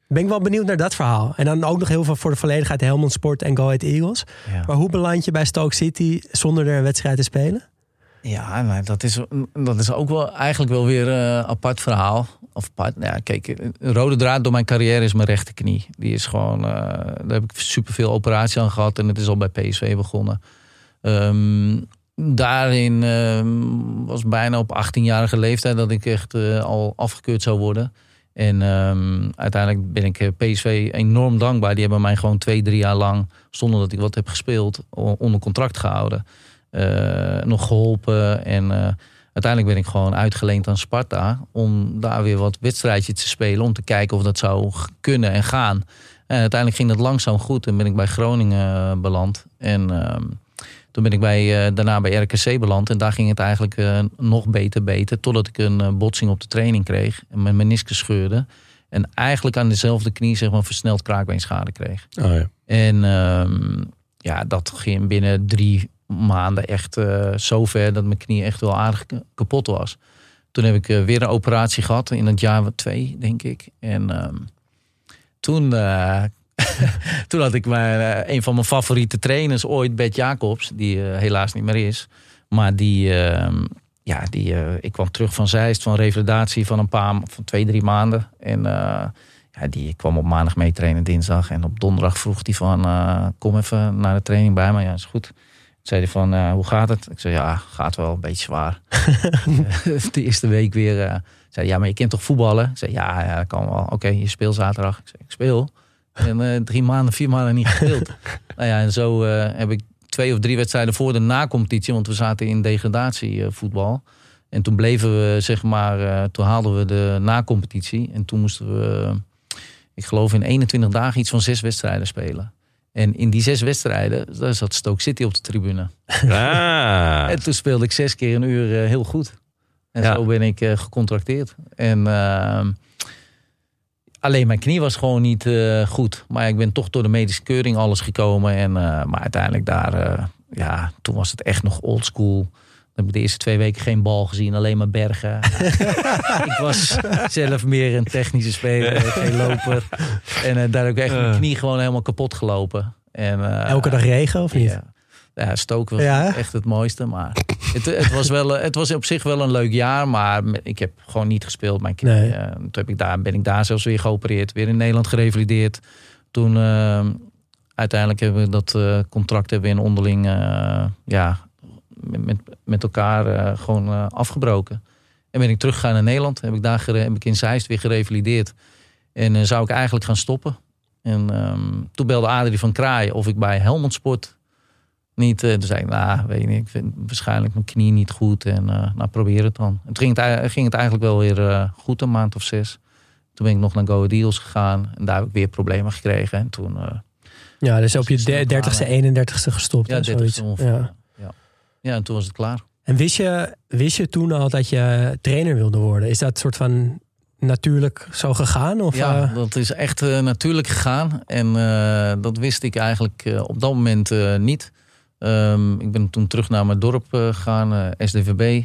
Ben ik wel benieuwd naar dat verhaal. En dan ook nog heel veel voor de volledigheid Helmond Sport en Go Ahead Eagles. Ja. Maar hoe beland je bij Stoke City zonder er een wedstrijd te spelen? Ja, dat, is, dat is ook wel eigenlijk wel weer een apart verhaal. Of apart, nou ja, kijk, een rode draad door mijn carrière is mijn rechterknie. Die is gewoon, eh, daar heb ik superveel operatie aan gehad en het is al bij PSV begonnen. Ehm, daarin eh, was bijna op 18-jarige leeftijd dat ik echt eh, al afgekeurd zou worden. En ehm, uiteindelijk ben ik eh, PSV enorm dankbaar. Die hebben mij gewoon twee, drie jaar lang, zonder dat ik wat heb gespeeld, onder contract gehouden. Eh, nog geholpen. En eh, uiteindelijk ben ik gewoon uitgeleend aan Sparta. Om daar weer wat wedstrijdjes te spelen. Om te kijken of dat zou kunnen en gaan. En uiteindelijk ging dat langzaam goed. En ben ik bij Groningen eh, beland. En ehm, toen ben ik bij, daarna bij RKC beland. En daar ging het eigenlijk nog beter, beter. Totdat ik een botsing op de training kreeg. En mijn meniscus scheurde. En eigenlijk aan dezelfde knie zeg maar versneld kraakbeenschade kreeg. Oh, ja. En ehm, ja, dat ging binnen drie maanden echt eh zo ver dat mijn knie echt wel aardig kapot was. Toen heb ik eh, weer een operatie gehad in het jaar twee, denk ik. En ehm, toen, eh, (laughs) toen had ik mijn, een van mijn favoriete trainers ooit, Bert Jacobs, die helaas niet meer is. Maar die, ehm, ja, die, ik kwam terug van Zeist, van revalidatie van een paar, van twee, drie maanden. En ja, die kwam op maandag mee trainen, dinsdag. En op donderdag vroeg hij van, kom even naar de training bij me. Ja, is goed. Zei hij van, eh, hoe gaat het? Ik zei, ja, gaat wel, een beetje zwaar. (laughs) (laughs) de eerste week weer, eh, zei ja, maar je kent toch voetballen? Ik zei, ja, ja dat kan wel. Oké, je speelt zaterdag. Ik zei, ik speel. En eh, drie maanden, vier maanden niet gespeeld. (laughs) nou ja, en zo heb ik twee of drie wedstrijden voor de na-competitie, want we zaten in degradatievoetbal. En toen bleven we, zeg maar, toen haalden we de na-competitie. En toen moesten we, ik geloof in 21 dagen iets van zes wedstrijden spelen. En in die zes wedstrijden, daar zat Stoke City op de tribune. (laughs) Ah. En toen speelde ik zes keer een uur eh, heel goed. En Ja. zo ben ik eh, gecontracteerd. En ehm, alleen mijn knie was gewoon niet eh, goed. Maar ik ben toch door de medische keuring alles gekomen. En, maar uiteindelijk daar, ja, toen was het echt nog oldschool. Dan heb ik de eerste twee weken geen bal gezien, alleen maar bergen. (laughs) ik was zelf meer een technische speler, geen loper. En eh, daar heb ik echt mijn knie gewoon helemaal kapot gelopen. En, eh, Elke dag regen of niet? ja. Ja, was Ja? echt het mooiste. Maar het, het, was wel, het was op zich wel een leuk jaar. Maar ik heb gewoon niet gespeeld. Mijn knie, Nee. eh, toen heb ik daar, ben ik daar zelfs weer geopereerd. Weer in Nederland gerevalideerd. Toen uiteindelijk hebben we dat contract hebben we in onderling ja, met, met, elkaar eh, gewoon eh, afgebroken. En ben ik teruggegaan naar Nederland. Heb ik daar heb ik in Zeist weer gerevalideerd. En eh, zou ik eigenlijk gaan stoppen. En ehm, toen belde Adrie van Kraai of ik bij Helmond Sport niet. eh, toen zei ik, nou, weet je niet, ik vind waarschijnlijk mijn knie niet goed. En nou, probeer het dan. En toen ging het, ging het eigenlijk wel weer goed, een maand of zes. Toen ben ik nog naar Go Ahead Eagles gegaan. En daar heb ik weer problemen gekregen. En toen, Ja, dus op je Is het de- nog 30ste, halen? 31ste gestopt. ja, hè, 30 zoiets. ongeveer. Ja. Ja. en toen was het klaar. En wist je, wist je toen al dat je trainer wilde worden? Is dat soort van natuurlijk zo gegaan? Of, Ja, eh, dat is echt eh, natuurlijk gegaan. En eh, dat wist ik eigenlijk op dat moment niet. Ehm, ik ben toen terug naar mijn dorp gegaan, SDVB.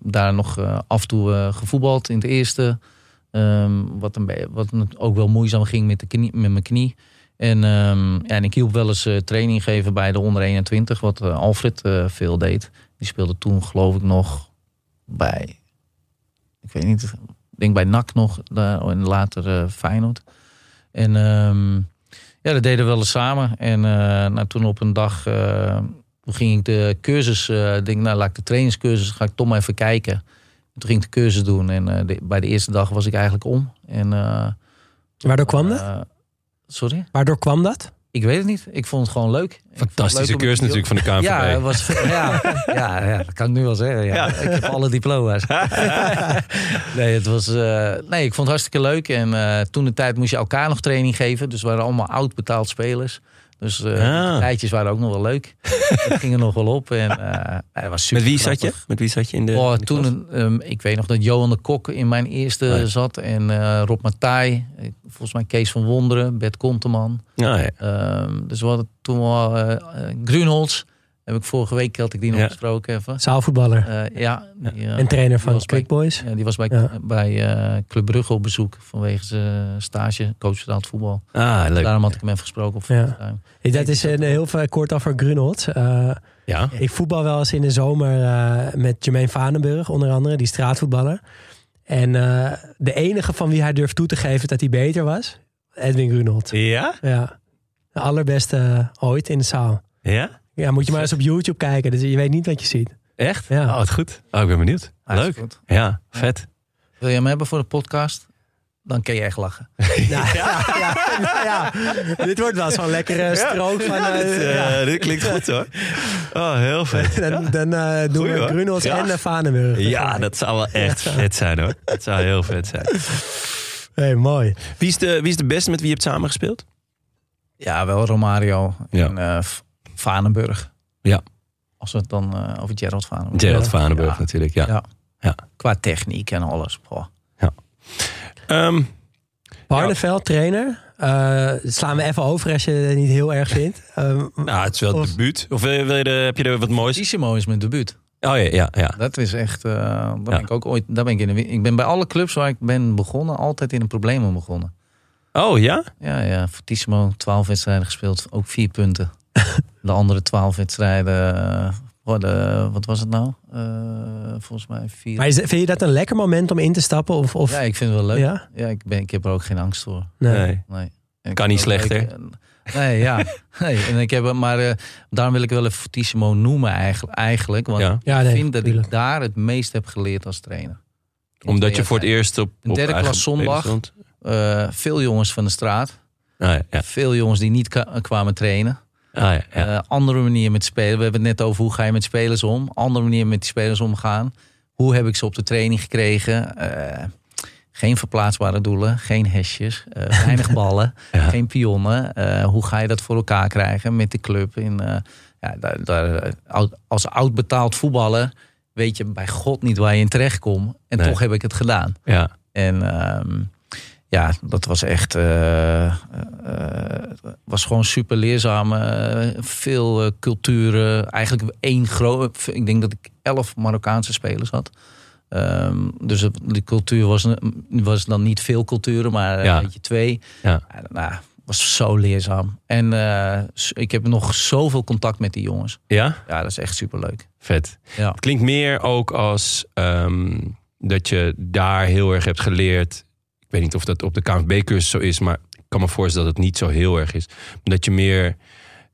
daar nog af en toe gevoetbald in het eerste. Ehm, wat, een wat ook wel moeizaam ging met, de knie, met mijn knie. En, ja, en ik hielp wel eens eh, training geven bij de onder 21, wat eh, Alfred eh, veel deed. Die speelde toen geloof ik nog bij, ik weet niet, ik denk bij NAC nog, en later Feyenoord. En ehm, ja, dat deden we wel eens samen. En nou, toen op een dag toen ging ik de cursus, eh denk nou laat ik de trainingscursus, ga ik toch maar even kijken. En toen ging ik de cursus doen en de- bij de eerste dag was ik eigenlijk om. En, eh, Waardoor kwam dat? Sorry? Waardoor kwam dat? Ik weet het niet. Ik vond het gewoon leuk. Fantastische leuk die natuurlijk van de KNVB. ja, het was, ja, ja, ja, dat kan ik nu wel zeggen. Ja. Ik heb alle diploma's. (laughs) nee, het was, eh, nee, ik vond het hartstikke leuk. En eh, toen de tijd moest je elkaar nog training geven. Dus we waren allemaal oud betaald spelers. Dus Ah. de tijdjes waren ook nog wel leuk. (laughs) Het ging er nog wel op. En, eh, het was super Met wie zat je? Met wie zat je in de, Oh, in de klas? toen, ehm, ik weet nog dat Johan de Kok in mijn eerste Oh ja. zat. En eh, Rob Matthij. Volgens mij Kees van Wonderen. Bert Konteman. Ah, ja. Ehm, dus we hadden toen wel eh, Grunholz. Heb ik vorige week had ik die nog Ja. gesproken even. Zaalvoetballer Eh, ja, die, eh, en trainer van Quick Boys. ja, die was bij, Ja. bij eh, Club Brugge op bezoek vanwege zijn stage, coach betaald voetbal. ah, leuk. Daarom had ik hem even gesproken op Ja. Hey, Dat is een heel kort over Grunholz. Eh, Ja. ik voetbal wel eens in de zomer eh, met Jermaine Vanenburg, onder andere, die straatvoetballer. En eh, de enige van wie hij durft toe te geven dat hij beter was, Edwin Grunholz. Ja? Ja, de allerbeste ooit in de zaal. Ja? Ja, moet je maar eens op YouTube kijken. Dus je weet niet wat je ziet. Echt? Ja. Oh, wat goed. Oh, ik ben benieuwd. Leuk. goed. Ja, vet. Wil je hem hebben voor de podcast? Dan kun je echt lachen. (laughs) Ja, ja, ja, ja. Dit wordt wel zo'n lekkere strook van... eh, dit, eh, ja. dit klinkt goed hoor. Oh, heel vet. (laughs) Dan, dan eh, doen Goeie, we. Grunels Ja. en uh, Vanenburg. Ja, dat zou wel echt vet zijn hoor. Dat zou heel vet zijn. Hey, mooi. Wie is de, wie is de beste met wie je hebt samengespeeld? Ja, wel Romario Ja. en eh Vanenburg. Ja. Als we het dan eh, over Gerald Vanenburg Gerald Ja. Vanenburg Ja. natuurlijk, ja. Ja. Ja. Qua techniek en alles. Boah. Ehm, Barneveld, trainer. Eh, slaan we even over als je het niet heel erg vindt. (laughs) Ehm, nou, het is wel Of- debuut. Of wil je, wil je de, heb je er wat moois? Tissimo is mijn debuut. Oh ja, ja, ja. Dat is echt. eh daar ben Ja. ik ook ooit. Daar ben ik, in de, ik ben bij alle clubs waar ik ben begonnen, altijd in een probleem begonnen. Oh ja? Ja, ja. Fortissimo, 12 wedstrijden gespeeld, ook vier punten. (laughs) de andere 12 wedstrijden. eh, worden, wat was het nou? Eh, volgens mij vier. maar is, vind je dat een lekker moment om in te stappen? Of, of, ja, ik vind het wel leuk. Ja? Ja, ik, ben, ik heb er ook geen angst voor. Nee. Nee. Kan niet slechter. ik- nee, ja. (laughs) Nee, en ik heb, maar eh, daarom wil ik wel even Fortissimo noemen eigenlijk. eigenlijk want Ja. Ja, ik nee, vind dat tuurlijk. ik daar het meest heb geleerd als trainer. In Omdat je voor het eerst op, Een op derde klas zondag. Eh, veel jongens van de straat. Ah, ja. Veel jongens die niet kwamen trainen. Ah, ja, ja. Eh, andere manier met spelen. We hebben het net over hoe ga je met spelers om. Andere manier met die spelers omgaan. Hoe heb ik ze op de training gekregen? Eh, geen verplaatsbare doelen, geen hesjes, eh, (laughs) weinig ballen, Ja. geen pionnen. Hoe ga je dat voor elkaar krijgen met de club? In, ja, daar, als oud betaald voetballer weet je bij God niet waar je in terecht komt. En Nee. toch heb ik het gedaan. ja. En ehm, ja, dat was echt. eh, was gewoon super leerzaam. eh, veel culturen. Eigenlijk één groot. Ik denk dat ik elf Marokkaanse spelers had. Ehm, dus die cultuur was, was dan niet veel culturen, maar Ja. een beetje twee. Ja. nou, was zo leerzaam. En ik heb nog zoveel contact met die jongens. Ja? Ja, dat is echt super leuk. Vet. Ja. Het klinkt meer ook als ehm, dat je daar heel erg hebt geleerd. Ik weet niet of dat op de KNVB-cursus zo is, maar ik kan me voorstellen dat het niet zo heel erg is. Dat je meer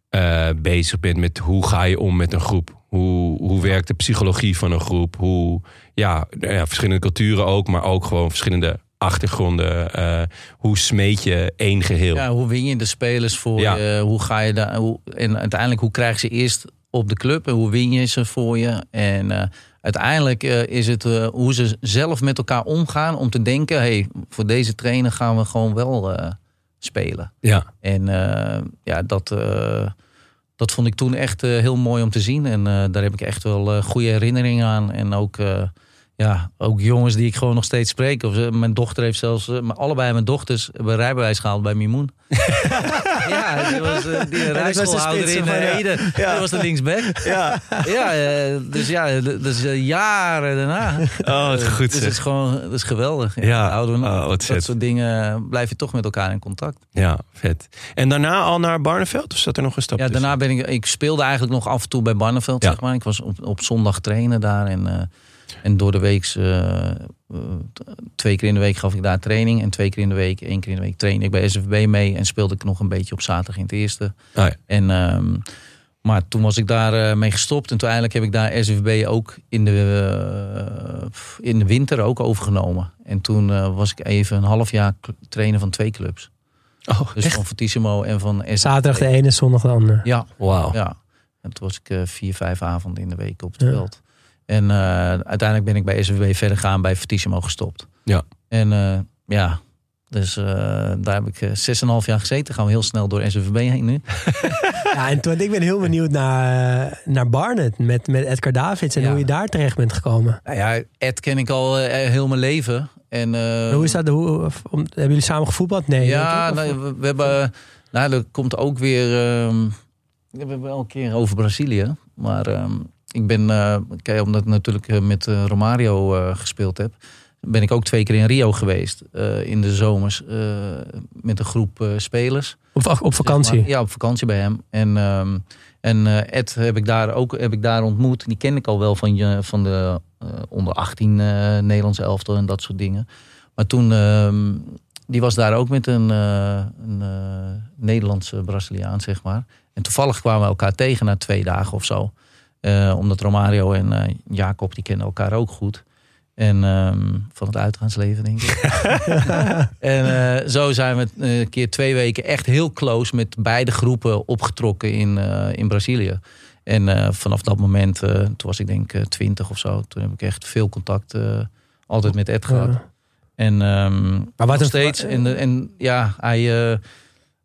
eh, bezig bent met hoe ga je om met een groep. Hoe, hoe werkt de psychologie van een groep? Hoe, ja, nou ja, verschillende culturen ook, maar ook gewoon verschillende achtergronden. Eh, hoe smeet je één geheel? Ja, hoe win je de spelers voor Ja. je? Hoe ga je daar? Hoe, en uiteindelijk, hoe krijg je ze eerst op de club en hoe win je ze voor je? En eh, uiteindelijk eh, is het eh, hoe ze zelf met elkaar omgaan om te denken: hey, voor deze trainer gaan we gewoon wel eh, spelen. Ja. En ja, dat, dat vond ik toen echt heel mooi om te zien. En daar heb ik echt wel goede herinneringen aan. En ook, ja, ook jongens die ik gewoon nog steeds spreek. Of, ze- mijn dochter heeft zelfs, eh, maar allebei mijn dochters hebben rijbewijs gehaald bij Mimoen. (laughs) ja, die was eh, die de rijschoolhouder in uh, ja. Ede. Dat was de linksback. Ja. Ja, eh, dus ja, dus eh, jaren daarna. Oh, wat goed Dus het is gewoon, dat is geweldig. Ja. Houden we, Oh, dat vet. soort dingen blijf je toch met elkaar in contact. Ja, vet. En daarna al naar Barneveld? Of zat er nog een stap Ja, daarna ben ik. Ik speelde eigenlijk nog af en toe bij Barneveld, zeg maar. Ik was op, op zondag trainen daar. En, eh, en door de week. eh, eh, twee keer in de week gaf ik daar training. En twee keer in de week, één keer in de week trainde ik bij SFB mee. En speelde ik nog een beetje op zaterdag in het eerste. Oh ja. En, ehm, maar toen was ik daar eh, mee gestopt. En toen eigenlijk heb ik daar SFB ook in de, in de winter ook overgenomen. En toen was ik even een half jaar trainer van twee clubs. Oh, Dus van Fortissimo en van SFB. Zaterdag de ene, zondag de andere. Ja, Wauw. ja. En toen was ik vier, vijf avonden in de week op het Ja. veld. En eh, uiteindelijk ben ik bij SWB verder gaan, bij Fortissimo gestopt. Ja. En eh, ja, dus eh, daar heb ik eh, zes en een half jaar gezeten. Gaan we heel snel door SWB heen nu. (laughs) Ja, en toen, ik ben heel benieuwd naar, naar Barnet met, met Edgar Davids en Ja. hoe je daar terecht bent gekomen. Nou ja, Ed ken ik al heel mijn leven. En, eh, hoe is dat? Hoe, of- om- hebben jullie samen gevoetbald? Nee. Ja, denk ik, of- nou, we, we hebben. Nou, er komt ook weer. ehm, we hebben wel een keer over Brazilië. Maar ehm, ik ben. eh, kijk, omdat ik natuurlijk eh, met eh, Romario gespeeld heb. Ben ik ook twee keer in Rio geweest. in de zomers. met een groep spelers. Op, op vakantie. Zeg maar. Ja, op vakantie bij hem. En, ehm, en Ed heb ik daar ook heb ik daar ontmoet. Die ken ik al wel van, je, van de onder 18 eh Nederlandse elftal en dat soort dingen. Maar toen, ehm, die was daar ook met een, een Nederlandse Braziliaan, zeg maar. En toevallig kwamen we elkaar tegen na twee dagen of zo. Eh, omdat Romario en eh, Jacob, die kennen elkaar ook goed. En ehm, van het uitgaansleven, denk ik. (laughs) en eh, zo zijn we een keer twee weken echt heel close met beide groepen opgetrokken in, in Brazilië. En vanaf dat moment, toen was ik denk ik twintig of zo, toen heb ik echt veel contact altijd met Ed gehad. Ja. En ehm Maar wat nog steeds. En, en ja, hij,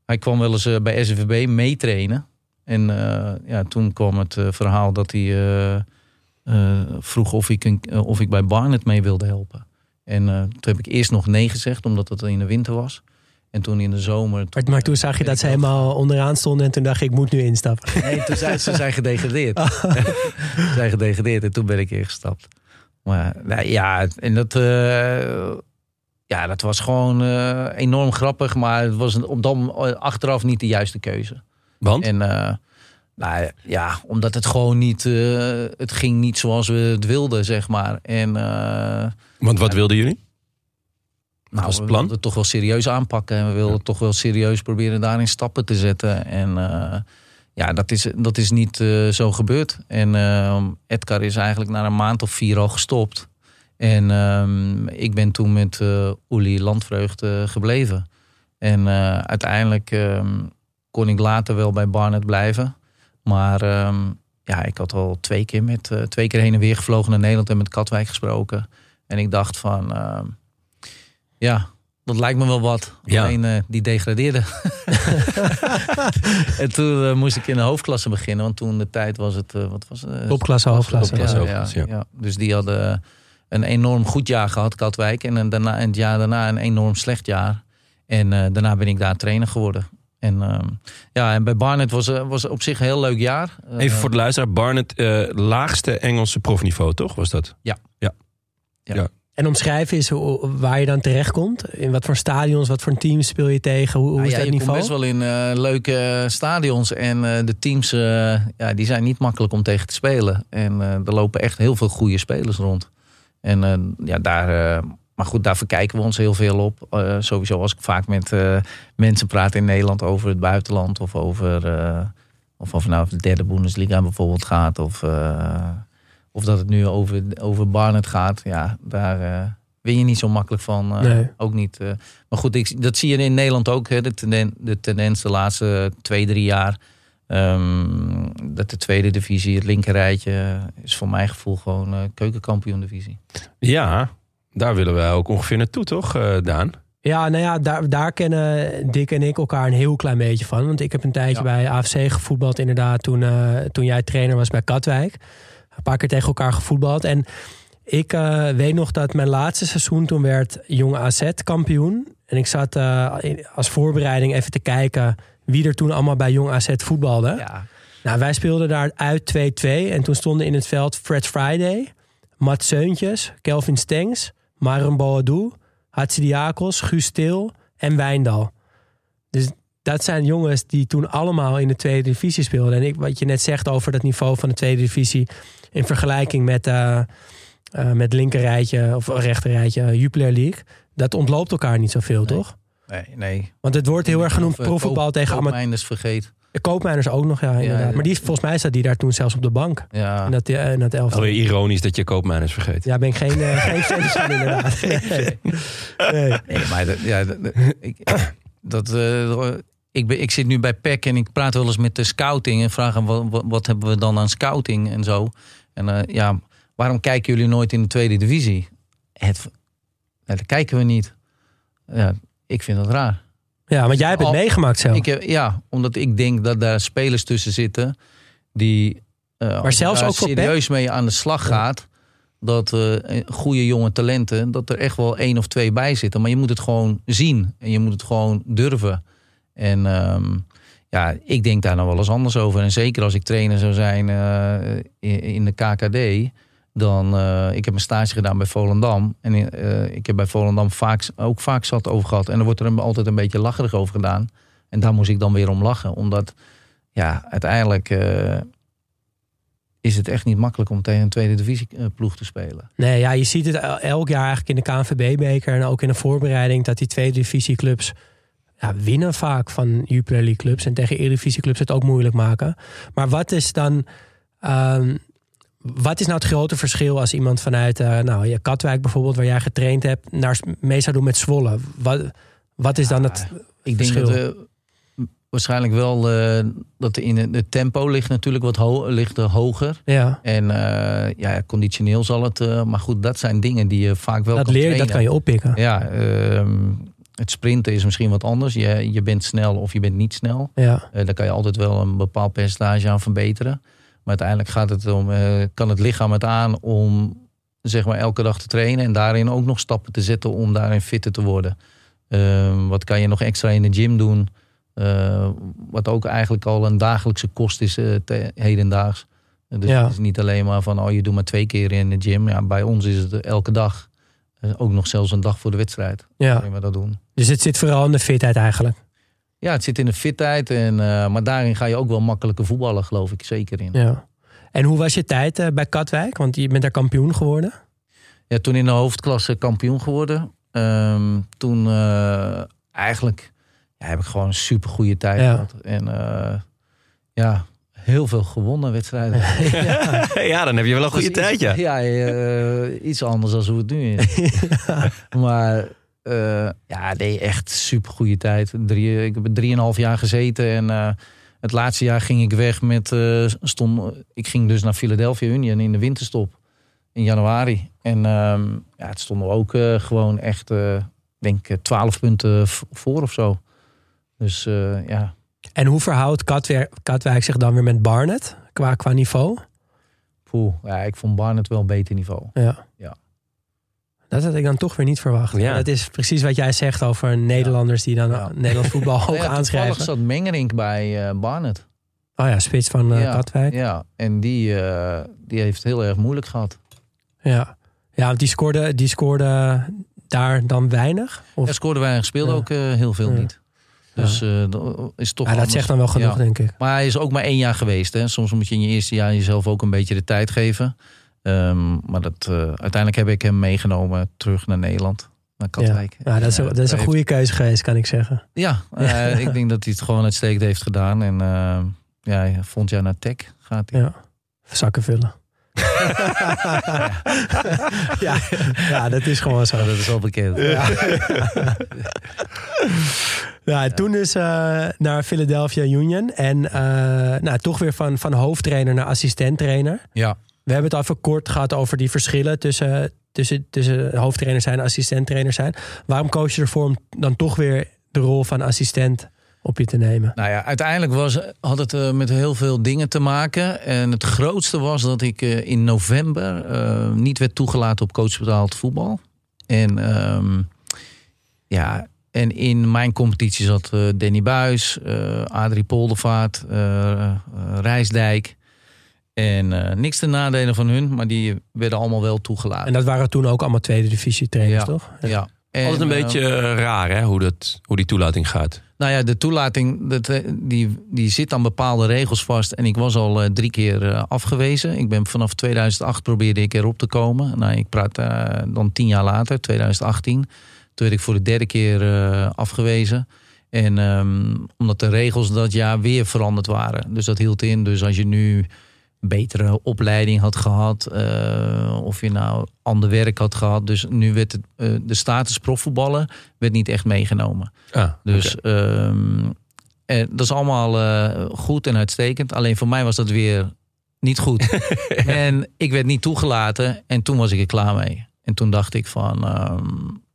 hij kwam wel eens bij SVB meetrainen. En eh, ja, toen kwam het eh, verhaal dat hij eh, vroeg of ik, een, of ik bij Barnet mee wilde helpen. En toen heb ik eerst nog nee gezegd, omdat het in de winter was. En toen in de zomer... Maar, maar toen zag je dat ze helemaal onderaan stonden en toen dacht je, ik moet nu instappen. Nee, toen zijn ze zijn gedegradeerd. (laughs) ze zijn gedegradeerd en toen ben ik ingestapt. Maar nou, ja, en dat, ja, dat was gewoon enorm grappig. Maar het was op dan achteraf niet de juiste keuze. Want? En eh, nou ja, omdat het gewoon niet, eh, het ging niet zoals we het wilden, zeg maar. En eh, Want wat wilden jullie? nou, was het we plan? wilden het toch wel serieus aanpakken. En we wilden toch wel serieus proberen daarin stappen te zetten. En ja, dat is, dat is niet zo gebeurd. En eh, Edgar is eigenlijk na een maand of vier al gestopt. En ehm, ik ben toen met Uli Landvreugd gebleven. En uiteindelijk ehm, kon ik later wel bij Barnet blijven. Maar ehm, ja, ik had al twee keer, met, eh, twee keer heen en weer gevlogen naar Nederland en met Katwijk gesproken. En ik dacht van, ehm, ja, dat lijkt me wel wat. Ja. Alleen eh, die degradeerde. (laughs) en toen eh, moest ik in de hoofdklasse beginnen. Want toen de tijd was het, eh, wat was het? Topklasse, hoofdklasse. Topklasse. Ja, hoofdklasse, ja, ja. ja. Dus die hadden een enorm goed jaar gehad, Katwijk. En, een daarna, en het jaar daarna een enorm slecht jaar. En eh, daarna ben ik daar trainer geworden. En, ehm, ja, en bij Barnet was, eh, was op zich een heel leuk jaar. Eh, Even voor de luisteraar. Barnet, eh, laagste Engelse profniveau, toch? Was dat? En omschrijven is hoe- waar je dan terechtkomt. In wat voor stadions, wat voor teams speel je tegen? Hoe, hoe Nou is ja, dat je niveau? komt best wel in eh, leuke eh, stadions. En eh, de teams eh, ja, die zijn niet makkelijk om tegen te spelen. En eh, er lopen echt heel veel goede spelers rond. En eh, ja, daar, eh, maar goed, daar verkijken we ons heel veel op. Eh, sowieso als ik vaak met eh, mensen praat in Nederland over het buitenland. Of over, eh, of of nou de derde Bundesliga bijvoorbeeld gaat. Of, eh, of dat het nu over, over Barnet gaat. Ja, daar win je niet zo makkelijk van. eh, Nee. Ook niet. eh, maar goed, ik, dat zie je in Nederland ook. Hè, de, tenden, de tendens de laatste twee, drie jaar. ehm, dat de tweede divisie, het linkerrijtje, is voor mijn gevoel gewoon eh keukenkampioen divisie. Ja, daar willen wij ook ongeveer naartoe, toch, eh, Daan? Ja, nou ja, daar, daar kennen Dick en ik elkaar een heel klein beetje van. Want ik heb een tijdje Ja. bij AFC gevoetbald inderdaad toen, eh, toen jij trainer was bij Katwijk. Een paar keer tegen elkaar gevoetbald. En ik eh, weet nog dat mijn laatste seizoen toen werd Jong AZ kampioen. En ik zat als voorbereiding even te kijken wie er toen allemaal bij Jong AZ voetbalde. Ja, Nou, wij speelden daar uit 2-2. En toen stonden in het veld Fred Friday, Matt Seuntjes, Kelvin Stengs, Marum Boadou, Hatsidiakos, Guus Til en Wijndal. Dus dat zijn jongens die toen allemaal in de tweede divisie speelden. En ik, wat je net zegt over dat niveau van de tweede divisie... in vergelijking met, eh eh met linkerrijtje of rechterrijtje Jupiler League... dat ontloopt elkaar niet zoveel, Nee. toch? nee, nee. Want het wordt heel erg genoemd eh, profvoetbal Koop- tegen amateur. Koopmijnders vergeet. Koopmijners ook nog, ja, inderdaad. ja. Maar die, volgens mij zat die daar toen zelfs op de bank. Ja. In dat, in dat elftal. Alweer ironisch dat je koopmijners vergeet. Ja, ben ik geen, eh, geen fan van inderdaad. (laughs) Nee. Nee. Nee, maar dat, ja, dat, ik, dat, eh, ik, ben, ik zit nu bij PEC en ik praat wel eens met de scouting en vraag hem wat, hebben we dan aan scouting en zo. En eh, ja, waarom kijken jullie nooit in de tweede divisie? Het, dat kijken we niet. Ja, ik vind dat raar. Ja, want jij hebt het Al- meegemaakt zelf. Ik, heb- ja, omdat ik denk dat daar spelers tussen zitten die eh, je zelfs ook serieus mee aan de slag gaat. Dat eh, goede jonge talenten, dat er echt wel één of twee bij zitten. Maar je moet het gewoon zien en je moet het gewoon durven. En ehm, ja, ik denk daar nog wel eens anders over. En zeker als ik trainer zou zijn eh, in, in de KKD. Dan, eh, ik heb een stage gedaan bij Volendam. En eh, ik heb bij Volendam vaak, ook vaak zat over gehad. En er wordt er altijd een beetje lacherig over gedaan. En daar moest ik dan weer om lachen. Omdat, ja, uiteindelijk... eh, is het echt niet makkelijk om tegen een tweede divisie eh, ploeg te spelen. Nee, ja, je ziet het el- elk jaar eigenlijk in de KNVB-beker en ook in de voorbereiding dat die tweede divisieclubs ja, winnen vaak van Jupiler League clubs en tegen Eredivisieclubs het ook moeilijk maken. Maar wat is dan, ehm, wat is nou het grote verschil als iemand vanuit, eh, nou, je Katwijk bijvoorbeeld, waar jij getraind hebt, naar mee zou doen met Zwolle? Wat, wat is dan het Ik denk dat waarschijnlijk wel eh, dat in het tempo ligt natuurlijk wat ho ligt er hoger. Ja, En eh, ja, conditioneel zal het. maar goed, dat zijn dingen die je vaak wel dat kan leer je, dat trainen. kan je oppikken. Ja, ehm, het sprinten is misschien wat anders. Je, je bent snel of je bent niet snel. Ja, daar kan je altijd wel een bepaald percentage aan verbeteren. Maar uiteindelijk gaat het om, eh, kan het lichaam het aan om zeg maar elke dag te trainen. En daarin ook nog stappen te zetten om daarin fitter te worden. Ehm, wat kan je nog extra in de gym doen? Eh, wat ook eigenlijk al een dagelijkse kost is eh, te- hedendaags. Dus Ja. het is niet alleen maar van, oh je doet maar twee keer in de gym. Ja, bij ons is het elke dag. Ook nog zelfs een dag voor de wedstrijd. ja. Dat doen. Dus het zit vooral in de fitheid eigenlijk. Ja, het zit in de fitheid. En, eh, maar daarin ga je ook wel makkelijker voetballen, geloof ik zeker in. Ja. En hoe was je tijd eh, bij Katwijk? Want je bent daar kampioen geworden. Ja, toen in de hoofdklasse kampioen geworden. Ehm, toen eh, eigenlijk ja, heb ik gewoon een super goede tijd Ja. gehad. En eh, ja, heel veel gewonnen wedstrijden. (laughs) ja, dan heb je wel een goede tijd, iets- ja. Ja, iets anders dan hoe het nu is. (laughs) Maar eh, ja, nee, echt super goede tijd. Drie, ik heb er drieënhalf jaar gezeten en eh, het laatste jaar ging ik weg met. eh, stond, ik ging dus naar Philadelphia Union in de winterstop in januari. En ehm, ja, het stonden we ook gewoon echt, denk ik, twaalf punten voor of zo. Dus ja, En hoe verhoudt Katwijk, Katwijk zich dan weer met Barnet qua, qua niveau? poeh, ja, ik vond Barnet wel een beter niveau. Ja. Ja. Dat had ik dan toch weer niet verwacht. Ja. Dat is precies wat jij zegt over Nederlanders die dan Ja. (laughs) Nederlands voetbal hoog Nou ja, aanschrijven. zat Mengerink bij eh Barnet. Oh ja, spits van eh, Ja. Katwijk. Ja, en die, eh, die heeft het heel erg moeilijk gehad. Ja, ja want die scoorde, die scoorde daar dan weinig? Of? Hij scoorde weinig, speelde Ja. ook heel veel Ja. niet. Dus dat is toch ja, dat zegt dan wel genoeg, Ja. denk ik. Maar hij is ook maar één jaar geweest. Hè. Soms moet je in je eerste jaar jezelf ook een beetje de tijd geven. Ehm, maar dat, eh, uiteindelijk heb ik hem meegenomen terug naar Nederland. Naar. Katwijk. Ja, dat is, En, een- eh, dat is een heeft- goede keuze geweest, kan ik zeggen. Ja, (laughs) eh, ik denk dat hij het gewoon uitstekend heeft gedaan. En eh, ja, volgend jaar naar Tech gaat hij. Ja. Zakken vullen. (laughs) ja, ja, dat is gewoon zo. Ja, dat is al bekend. Ja, en toen dus naar Philadelphia Union. En nou, toch weer van, van hoofdtrainer naar assistent-trainer. Ja. We hebben het al even kort gehad over die verschillen tussen, tussen, tussen hoofdtrainer zijn en assistent-trainer zijn. Waarom koos je ervoor om dan toch weer de rol van assistent op je te nemen? Nou ja, uiteindelijk was, had het eh, met heel veel dingen te maken. En het grootste was dat ik eh, in november eh, niet werd toegelaten op coachbetaald voetbal. En ehm, ja, en in mijn competitie zat Danny Buis, Adrie Poldervaart, Rijsdijk. En eh, niks ten nadelen van hun, maar die werden allemaal wel toegelaten. En dat waren toen ook allemaal tweede divisie trainers, Ja. toch? ja. En, Altijd een eh, beetje eh, raar, hè, hoe, dat, hoe die toelating gaat. Nou ja, de toelating dat, die, die zit aan bepaalde regels vast. En ik was al eh, drie keer eh, afgewezen. Ik ben vanaf 2008 probeerde ik erop te komen. Nou, ik praat eh, dan tien jaar later, 2018. Toen werd ik voor de derde keer eh, afgewezen. En ehm, omdat de regels dat jaar weer veranderd waren. Dus dat hield in. Dus als je nu betere opleiding had gehad. eh, of je nou ander werk had gehad. Dus nu werd het, eh, de status profvoetballer werd niet echt meegenomen. Ah, Dus ehm, eh, dat is allemaal goed en uitstekend. Alleen voor mij was dat weer niet goed. (laughs) En ik werd niet toegelaten en toen was ik er klaar mee. En toen dacht ik van, ehm,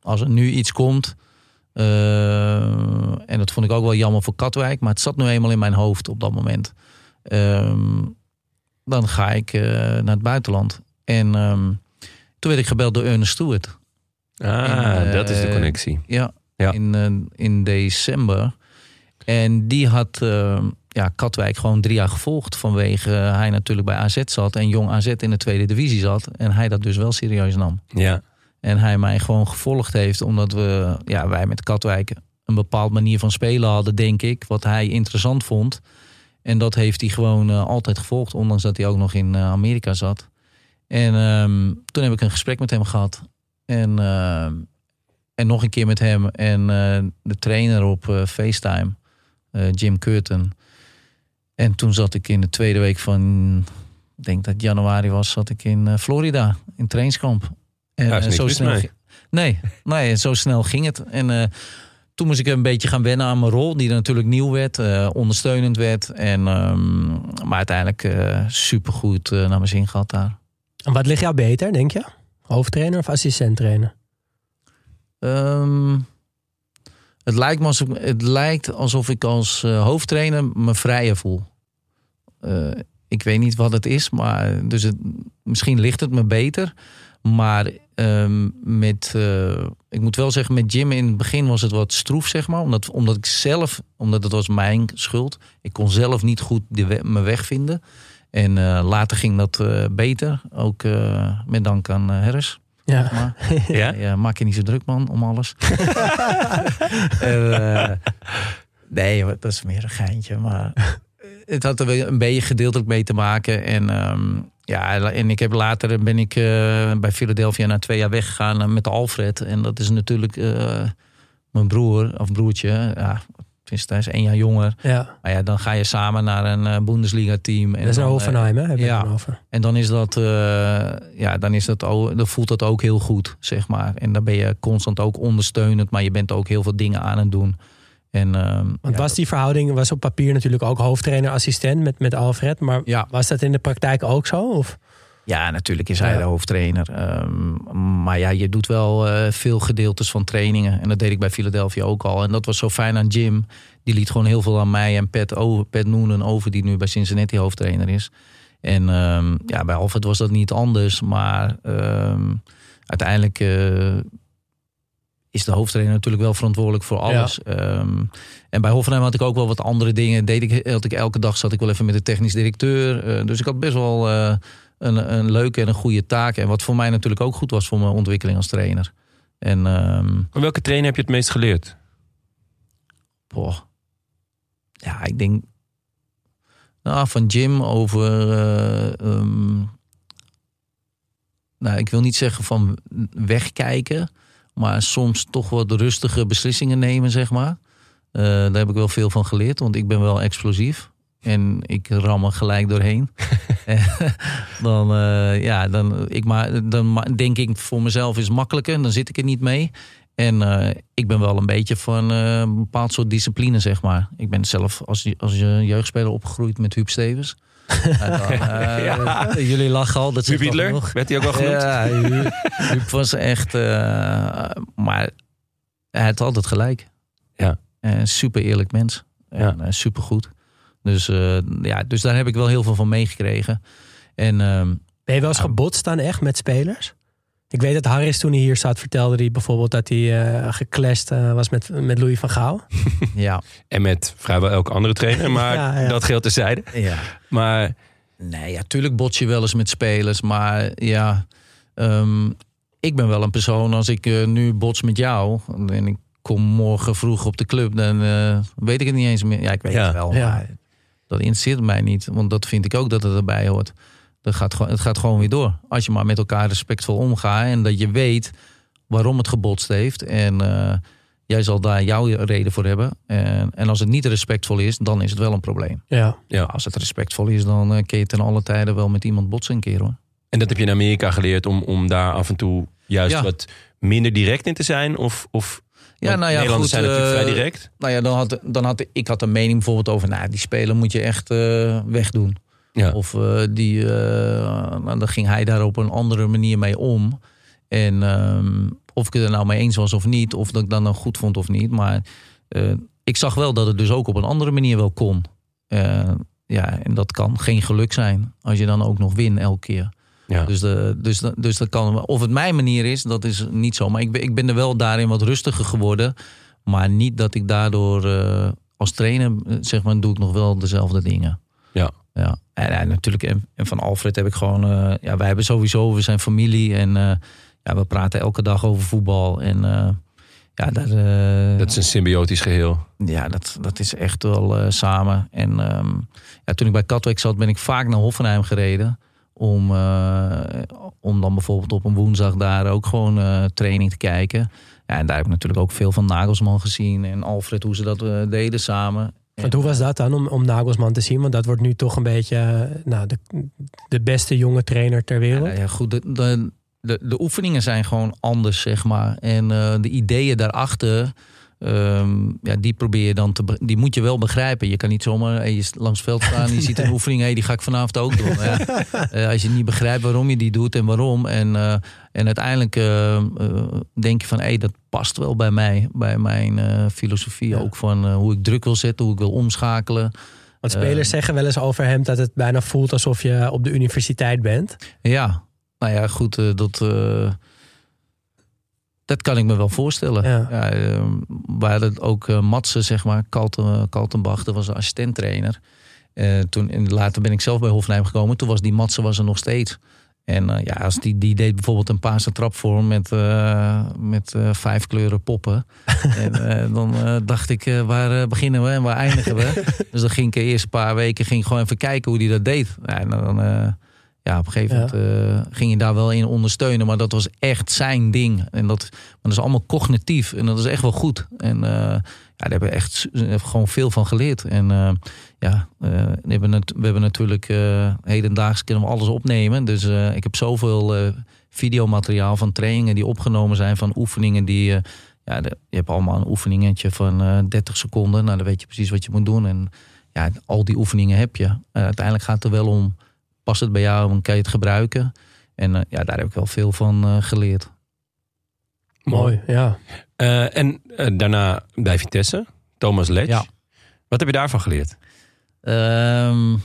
als er nu iets komt... en dat vond ik ook wel jammer voor Katwijk... maar het zat nu eenmaal in mijn hoofd op dat moment. Ehm, dan ga ik eh, naar het buitenland. En ehm, toen werd ik gebeld door Ernest Stewart. ah, en, dat is de eh, connectie. Ja, Ja. In, eh, in december. En die had eh, ja, Katwijk gewoon drie jaar gevolgd. Vanwege eh, hij natuurlijk bij AZ zat. En jong AZ in de tweede divisie zat. En hij dat dus wel serieus nam. Ja. En hij mij gewoon gevolgd heeft. Omdat we, ja, wij met Katwijk een bepaald manier van spelen hadden, denk ik. Wat hij interessant vond. En dat heeft hij gewoon eh, altijd gevolgd, ondanks dat hij ook nog in eh, Amerika zat. En ehm, toen heb ik een gesprek met hem gehad. En, ehm, en nog een keer met hem en eh, de trainer op FaceTime, Jim Curtin. En toen zat ik in de tweede week van, ik denk dat januari was, zat ik in Florida, in trainingskamp. En Daar is niks zo snel. Nee, nee, zo snel ging het. En toen moest ik een beetje gaan wennen aan mijn rol, die er natuurlijk nieuw werd, eh, ondersteunend werd. En, ehm, maar uiteindelijk eh supergoed eh, naar mijn zin gehad daar. En wat ligt jou beter, denk je? Hoofdtrainer of assistent-trainer? Ehm, het, lijkt me alsof, het lijkt alsof ik als hoofdtrainer me vrijer voel. Ik weet niet wat het is, maar dus het, misschien ligt het me beter. Maar ehm, met, eh, ik moet wel zeggen, met Jim in het begin was het wat stroef, zeg maar. Omdat, omdat ik zelf, omdat het was mijn schuld. Ik kon zelf niet goed de we- mijn weg vinden. En eh, later ging dat eh, beter. Ook met dank aan Harris. Ja. Maar, (laughs) Ja? ja, maak je niet zo druk, man, om alles. (laughs) En, nee, dat is meer een geintje. Maar het had er wel een beetje gedeeltelijk mee te maken. En, ehm, ja, en ik heb later ben ik eh, bij Philadelphia na twee jaar weggegaan eh, met Alfred. En dat is natuurlijk eh, mijn broer, of broertje. Ja, hij is één jaar jonger. ja. Maar ja, dan ga je samen naar een eh, Bundesliga-team. en Dat is naar dan, eh, Hoffenheim, hè? Heb je ja. over? en dan is dat, eh, ja, dan is dat, ook- dan voelt dat ook heel goed, zeg maar. En dan ben je constant ook ondersteunend, maar je bent ook heel veel dingen aan het doen. En, ehm, Want ja, was die verhouding was op papier natuurlijk ook hoofdtrainer-assistent met, met Alfred. Maar Ja. was dat in de praktijk ook zo? Of? Ja, natuurlijk is hij Ja. de hoofdtrainer. Ehm, maar ja, je doet wel eh, veel gedeeltes van trainingen. En dat deed ik bij Philadelphia ook al. En dat was zo fijn aan Jim. Die liet gewoon heel veel aan mij en Pat, over, Pat Noonan over, die nu bij Cincinnati hoofdtrainer is. En ehm, ja, bij Alfred was dat niet anders. Maar uiteindelijk eh, is de hoofdtrainer natuurlijk wel verantwoordelijk voor alles. Ehm, en bij Hoffenheim had ik ook wel wat andere dingen. Deed ik, had ik elke dag zat ik wel even met de technisch directeur. Eh, dus ik had best wel eh, een, een leuke en een goede taak. En wat voor mij natuurlijk ook goed was voor mijn ontwikkeling als trainer. En ehm, welke trainer heb je het meest geleerd? boah. ja, ik denk nou, van Jim over. eh, ehm, nou, ik wil niet zeggen van wegkijken, maar soms toch wat rustige beslissingen nemen, zeg maar. Eh, daar heb ik wel veel van geleerd, want ik ben wel explosief. En ik ram er gelijk doorheen. (laughs) dan, eh, ja, dan, ik maar, dan denk ik voor mezelf is makkelijker. Dan zit ik er niet mee. En eh, ik ben wel een beetje van eh, een bepaald soort discipline, zeg maar. Ik ben zelf als, als je jeugdspeler opgegroeid met Huub Stevens. En dan, eh, Jullie lachen al, dat Huub Hitler? genoeg. Werd hij ook wel genoemd? Ja, Huub, (laughs) Huub was echt... eh, maar hij had altijd gelijk. Ja. Een super eerlijk mens. Ja. En super goed. Dus, eh, ja, dus daar heb ik wel heel veel van meegekregen. En ehm, Ben je wel eens gebotst dan echt met spelers? Ik weet dat Harris toen hij hier zat vertelde hij bijvoorbeeld dat hij eh geclashed eh, was met, met Louis van Gaal. (laughs) ja, En met vrijwel elke andere trainer, (laughs) maar Ja, ja. dat geldt terzijde. ja. Maar Nee, ja, tuurlijk bots je wel eens met spelers. Maar ja, ehm, ik ben wel een persoon. Als ik eh, nu bots met jou en ik kom morgen vroeg op de club, dan eh, weet ik het niet eens meer. Ja, ik weet Ja, het wel, ja. maar dat interesseert mij niet. Want dat vind ik ook dat het erbij hoort. Dat gaat, gewoon- het gaat gewoon weer door. Als je maar met elkaar respectvol omgaat en dat je weet waarom het gebotst heeft. En eh, jij zal daar jouw reden voor hebben. En, en als het niet respectvol is, dan is het wel een probleem. Ja. ja, Als het respectvol is, dan eh, kun je ten alle tijden wel met iemand botsen een keer hoor. en dat heb je in Amerika geleerd om, om daar af en toe juist Ja. wat minder direct in te zijn? Of, of Ja, nou ja, Nederlanders goed, zijn natuurlijk eh, vrij direct. Nou ja, dan had, dan had ik had een mening bijvoorbeeld over, nou, die speler moet je echt wegdoen. Ja. Of eh, die, eh, nou, dan ging hij daar op een andere manier mee om. En ehm, of ik het er nou mee eens was of niet, of dat ik dat nou goed vond of niet. Maar eh, ik zag wel dat het dus ook op een andere manier wel kon. Ja, en dat kan geen geluk zijn als je dan ook nog wint elke keer. Ja. Dus, de, dus, de- dus dat kan. Of het mijn manier is, dat is niet zo. Maar ik ben, ik ben er wel daarin wat rustiger geworden. Maar niet dat ik daardoor als trainer, zeg maar, doe ik nog wel dezelfde dingen. Ja. Ja, en, en natuurlijk, en, en van Alfred heb ik gewoon, eh, ja, wij hebben sowieso, we zijn familie en eh, ja, we praten elke dag over voetbal. En eh, ja, daar, Dat is een symbiotisch geheel. ja, dat, dat is echt wel samen. En ehm, ja, toen ik bij Katwijk zat, ben ik vaak naar Hoffenheim gereden. Om, om dan bijvoorbeeld op een woensdag daar ook gewoon training te kijken. Ja, en daar heb ik natuurlijk ook veel van Nagelsman gezien. En Alfred, hoe ze dat deden samen. Want hoe was dat dan om, om Nagelsman te zien? Want dat wordt nu toch een beetje eh, nou, de, de beste jonge trainer ter wereld. Ja, goed, de, de, de, de oefeningen zijn gewoon anders, zeg maar. En eh, de ideeën daarachter, ehm, ja, die probeer je dan te, die moet je wel begrijpen. Je kan niet zomaar eh, je langs het veld staan en je (laughs) ziet een oefening, hey, die ga ik vanavond ook doen. Ja. (laughs) Eh, als je niet begrijpt waarom je die doet en waarom. En, eh, en uiteindelijk denk je van, hey, dat past wel bij mij, bij mijn filosofie. Ja. Ook van hoe ik druk wil zetten, hoe ik wil omschakelen. Want spelers Eh. zeggen wel eens over hem dat het bijna voelt alsof je op de universiteit bent. Ja, nou ja, goed, dat, dat kan ik me wel voorstellen. Ja. Ja. eh, we hadden ook eh, Matsen, zeg maar, Kalten, Kaltenbach, dat was een assistenttrainer. Eh, toen, en later ben ik zelf bij Hofnheim gekomen. Toen was die Matsen was er nog steeds. En eh, ja, als die, die deed bijvoorbeeld een Paarse trapvorm met, eh, met eh, vijf kleuren poppen. (laughs) en eh, dan eh, dacht ik, eh, waar eh, beginnen we en waar eindigen we? (laughs) dus dan ging ik de eerste paar weken ging gewoon even kijken hoe die dat deed. Ja, en dan, eh, ja, op een gegeven moment eh, ging je daar wel in ondersteunen. Maar dat was echt zijn ding. En dat, maar dat is allemaal cognitief. En dat is echt wel goed. En eh, ja, daar hebben we echt hebben gewoon veel van geleerd. En eh, ja, we, hebben nat- we hebben natuurlijk eh, hedendaags kunnen we alles opnemen. Dus ik heb zoveel videomateriaal van trainingen die opgenomen zijn. Van oefeningen die... ja, de- je hebt allemaal een oefeningetje van eh 30 seconden. Nou, dan weet je precies wat je moet doen. En ja, al die oefeningen heb je. Uiteindelijk gaat het er wel om, past het bij jou en kan je het gebruiken? En eh, ja, daar heb ik wel veel van eh, geleerd. Mooi, ja. Eh, en daarna bij Vitesse, Thomas Letch. Ja. Wat heb je daarvan geleerd? Ehm,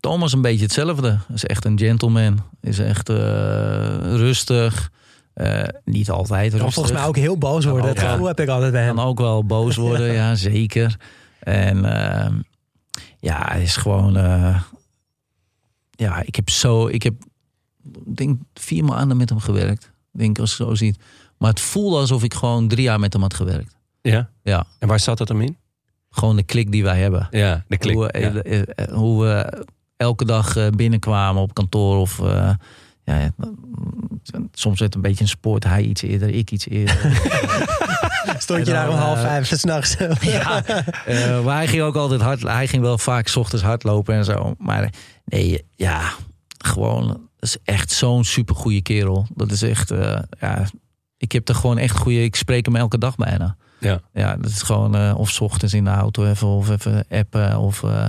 Thomas een beetje hetzelfde. Is echt een gentleman. Is echt eh, rustig. Eh, niet altijd Kan rustig. volgens mij ook heel boos worden. ook Dat heb ik altijd bij hem. kan ook wel boos (laughs) worden, ja, zeker. En ehm, ja, hij is gewoon. eh, ja, ik heb zo. Ik heb ik denk vier maanden met hem gewerkt. Ik Denk als je zo ziet. Maar het voelde alsof ik gewoon drie jaar met hem had gewerkt. Ja. Ja, En waar zat dat hem in? gewoon de klik die wij hebben. Ja, de klik. Hoe, we, ja. eh, hoe we elke dag eh, binnenkwamen op kantoor. Of eh, ja, ja, soms werd het een beetje een sport. Hij iets eerder, ik iets eerder. (laughs) Stond je daar om half vijf s'nachts. (laughs) ja, eh, maar hij ging ook altijd hard. Hij ging wel vaak 's ochtends hardlopen en zo. Maar nee, ja, gewoon. Dat is echt zo'n supergoeie kerel. Dat is echt. eh, ja, ik heb er gewoon echt goede. Ik spreek hem elke dag bijna. Ja. Ja, dat is gewoon. eh, of 's ochtends in de auto even. Of even appen. Of. eh,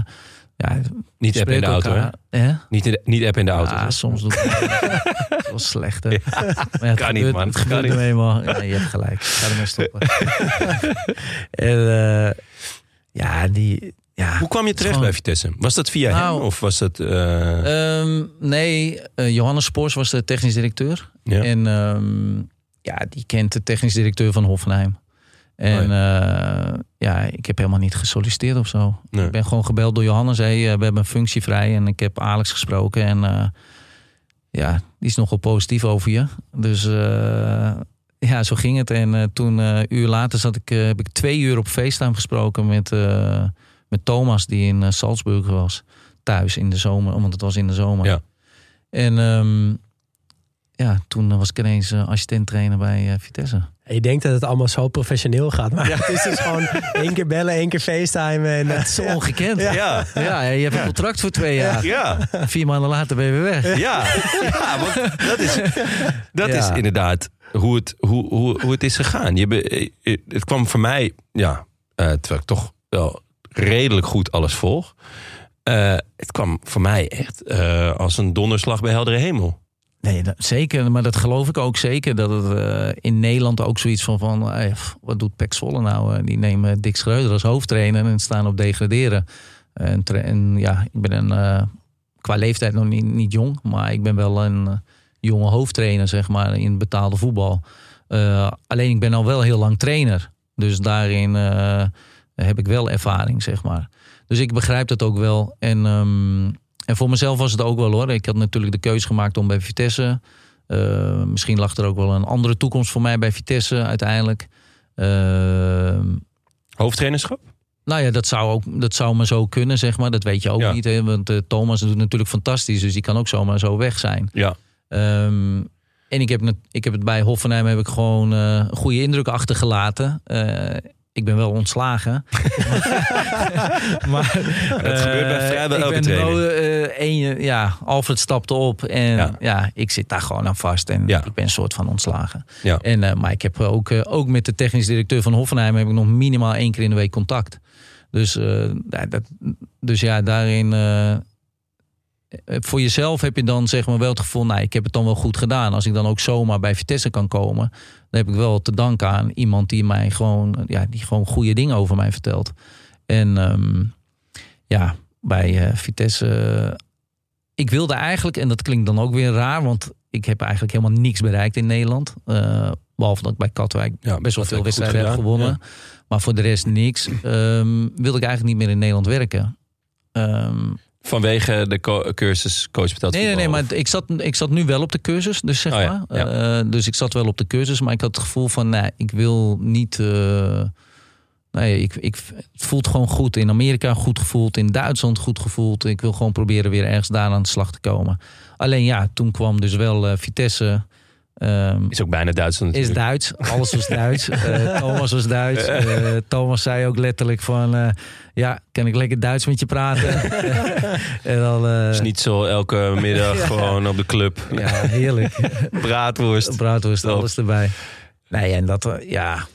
ja, Niet app in de auto, hè? hè? Niet, in de- niet app in de auto. Ja, soms doe ik het. Was slecht, hè? Maar ja, het Kan niet, man. Het Kan gebeurt niet. er eenmaal. Ja, je hebt gelijk. Ik ga ermee stoppen. (laughs) en, ja, die... Ja. Hoe kwam je terecht Gewoon- bij Vitesse? Was dat via Nou, hem of was dat... eh, Ehm, nee, eh, Johannes Spoors was de technisch directeur. ja? En ehm, ja, die kent de technisch directeur van Hoffenheim. En Oh ja. ja, ik heb helemaal niet gesolliciteerd of zo. Nee. Ik ben gewoon gebeld door Johannes. Hey, eh, we hebben een functie vrij. En ik heb Alex gesproken. En eh, ja, die is nogal positief over je. Dus eh, ja, zo ging het. En eh, toen, eh, een uur later, zat ik, eh, heb ik twee uur op FaceTime gesproken met, eh, met Thomas, die in eh, Salzburg was. Thuis in de zomer, want het was in de zomer. Ja. En ehm, ja, toen was ik ineens uh, assistent trainer bij eh, Vitesse. Je denkt dat het allemaal zo professioneel gaat. Maar (laughs) het is dus gewoon één keer bellen, één keer facetimen. En, eh, Het is ongekend. Ja. Ja. Ja. je hebt een contract voor twee jaar. Ja. Vier maanden later ben je weer weg. Ja, ja want dat is, dat Ja. is inderdaad hoe het, hoe, hoe, hoe het is gegaan. Je, be- eh, het kwam voor mij, ja, eh, terwijl ik toch wel redelijk goed alles volg. eh, het kwam voor mij echt eh, als een donderslag bij heldere hemel. Nee, zeker. Maar dat geloof ik ook zeker. Dat het eh, in Nederland ook zoiets van... van wat doet Pek Zwolle nou? Die nemen Dick Schreuder als hoofdtrainer en staan op degraderen. En, en ja, ik ben een, qua leeftijd nog niet, niet jong. Maar ik ben wel een jonge hoofdtrainer, zeg maar, in betaalde voetbal. Alleen ik ben al wel heel lang trainer. Dus daarin heb ik wel ervaring, zeg maar. Dus ik begrijp dat ook wel. En, ehm, en voor mezelf was het ook wel hoor. Ik had natuurlijk de keuze gemaakt om bij Vitesse. eh, misschien lag er ook wel een andere toekomst voor mij bij Vitesse uiteindelijk. Ehm, Hoofdtrainerschap? nou ja, dat zou, ook, dat zou maar zo kunnen, zeg maar. Dat weet je ook Ja. niet. Hè? Want eh, Thomas doet natuurlijk fantastisch. Dus die kan ook zomaar zo weg zijn. Ja. Ehm, en ik heb, het, ik heb het bij Hoffenheim heb ik gewoon eh, een goede indruk achtergelaten. Ik ben wel ontslagen. (laughs) (laughs) maar Dat gebeurt bij eh, vrijwel elke wel, eh, een, ja, Alfred stapte op en Ja. ja. ik zit daar gewoon aan vast. En Ja. ik ben een soort van ontslagen. Ja. En, eh, maar ik heb ook, ook met de technisch directeur van Hoffenheim heb ik nog minimaal één keer in de week contact. Dus, ja, dat, dus ja, daarin. Voor jezelf heb je dan zeg maar wel het gevoel, nou, ik heb het dan wel goed gedaan. Als ik dan ook zomaar bij Vitesse kan komen, dan heb ik wel te danken aan iemand die mij gewoon, ja, die gewoon goede dingen over mij vertelt. En ehm, ja, bij eh, Vitesse. eh, ik wilde eigenlijk, en dat klinkt dan ook weer raar, want ik heb eigenlijk helemaal niks bereikt in Nederland. Eh, behalve dat ik bij Katwijk Ja, best wel veel wedstrijden heb gewonnen. Maar voor de rest niks. Ehm, wilde ik eigenlijk niet meer in Nederland werken. Ehm, Vanwege de co- cursus coach betaald nee, nee, nee, maar ik zat, ik zat nu wel op de cursus, dus zeg Oh ja, maar. Eh, dus ik zat wel op de cursus, maar ik had het gevoel van, nee, ik wil niet. eh, nee, ik, ik, het voelt gewoon goed. In Amerika goed gevoeld, in Duitsland goed gevoeld. Ik wil gewoon proberen weer ergens daar aan de slag te komen. Alleen ja, toen kwam dus wel eh, Vitesse. Ehm, Is ook bijna is natuurlijk. Duits, alles was Duits. (laughs) Eh, Thomas was Duits. Eh, Thomas zei ook letterlijk van... eh, ja, kan ik lekker Duits met je praten? (laughs) en dan, is niet zo elke middag (laughs) gewoon op de club. Ja, heerlijk. Braadworst. Braadworst, Top. alles erbij. Nee, en dat, ja,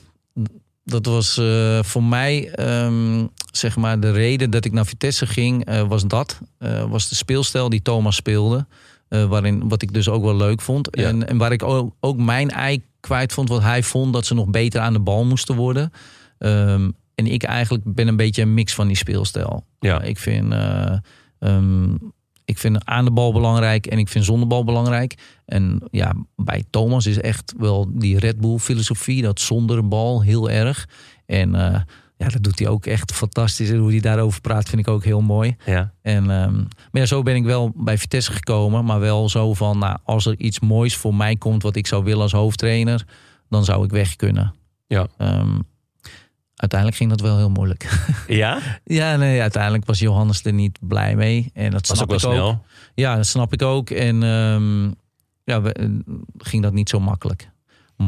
dat was voor mij, ehm, zeg maar, de reden dat ik naar Vitesse ging, was dat. Was de speelstijl die Thomas speelde. Eh, waarin, wat ik dus ook wel leuk vond. Ja. En, en waar ik ook, ook mijn ei kwijt vond, wat hij vond dat ze nog beter aan de bal moesten worden. Ehm, en ik eigenlijk ben een beetje een mix van die speelstijl. Ja. Ik vind, eh, ehm, ik vind aan de bal belangrijk en ik vind zonder bal belangrijk. En ja, bij Thomas is echt wel die Red Bull filosofie, dat zonder bal heel erg. En eh, ja, dat doet hij ook echt fantastisch. En hoe hij daarover praat vind ik ook heel mooi. Ja. En, ehm, maar ja, zo ben ik wel bij Vitesse gekomen. Maar wel zo van, nou, als er iets moois voor mij komt wat ik zou willen als hoofdtrainer, dan zou ik weg kunnen. Ja. Ehm, uiteindelijk ging dat wel heel moeilijk. (laughs) Ja? ja, nee, uiteindelijk was Johannes er niet blij mee. En dat Was snap ook wel ik ook. Ja, dat snap ik ook. En ehm, ja, we, eh, ging dat niet zo makkelijk.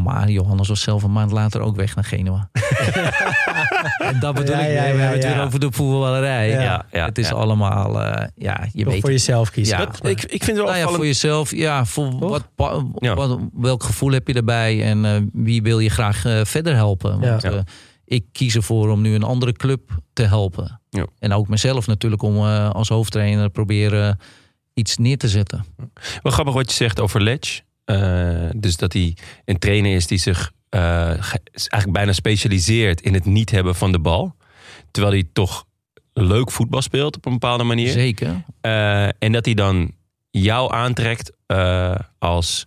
Maar Johannes was zelf een maand later ook weg naar Genua. (laughs) en dat bedoel Ja, ik. ja, we ja, hebben het ja. weer over de voetballerij. Ja. Ja, ja, het is ja. allemaal, eh, ja, je Toch weet voor jezelf kiezen. Ja. Dat- ik, ik vind het wel nou ja, voor jezelf, ja, voor wat, wat, welk gevoel heb je erbij en eh, wie wil je graag eh, verder helpen? Want Ja. eh, ik kies ervoor om nu een andere club te helpen. Ja. En ook mezelf natuurlijk om eh, als hoofdtrainer proberen iets neer te zetten. Wel grappig wat je zegt over Ledge. Eh, dus dat hij een trainer is die zich ge- eigenlijk bijna specialiseert in het niet hebben van de bal. Terwijl hij toch leuk voetbal speelt op een bepaalde manier. Zeker. Eh, en dat hij dan jou aantrekt als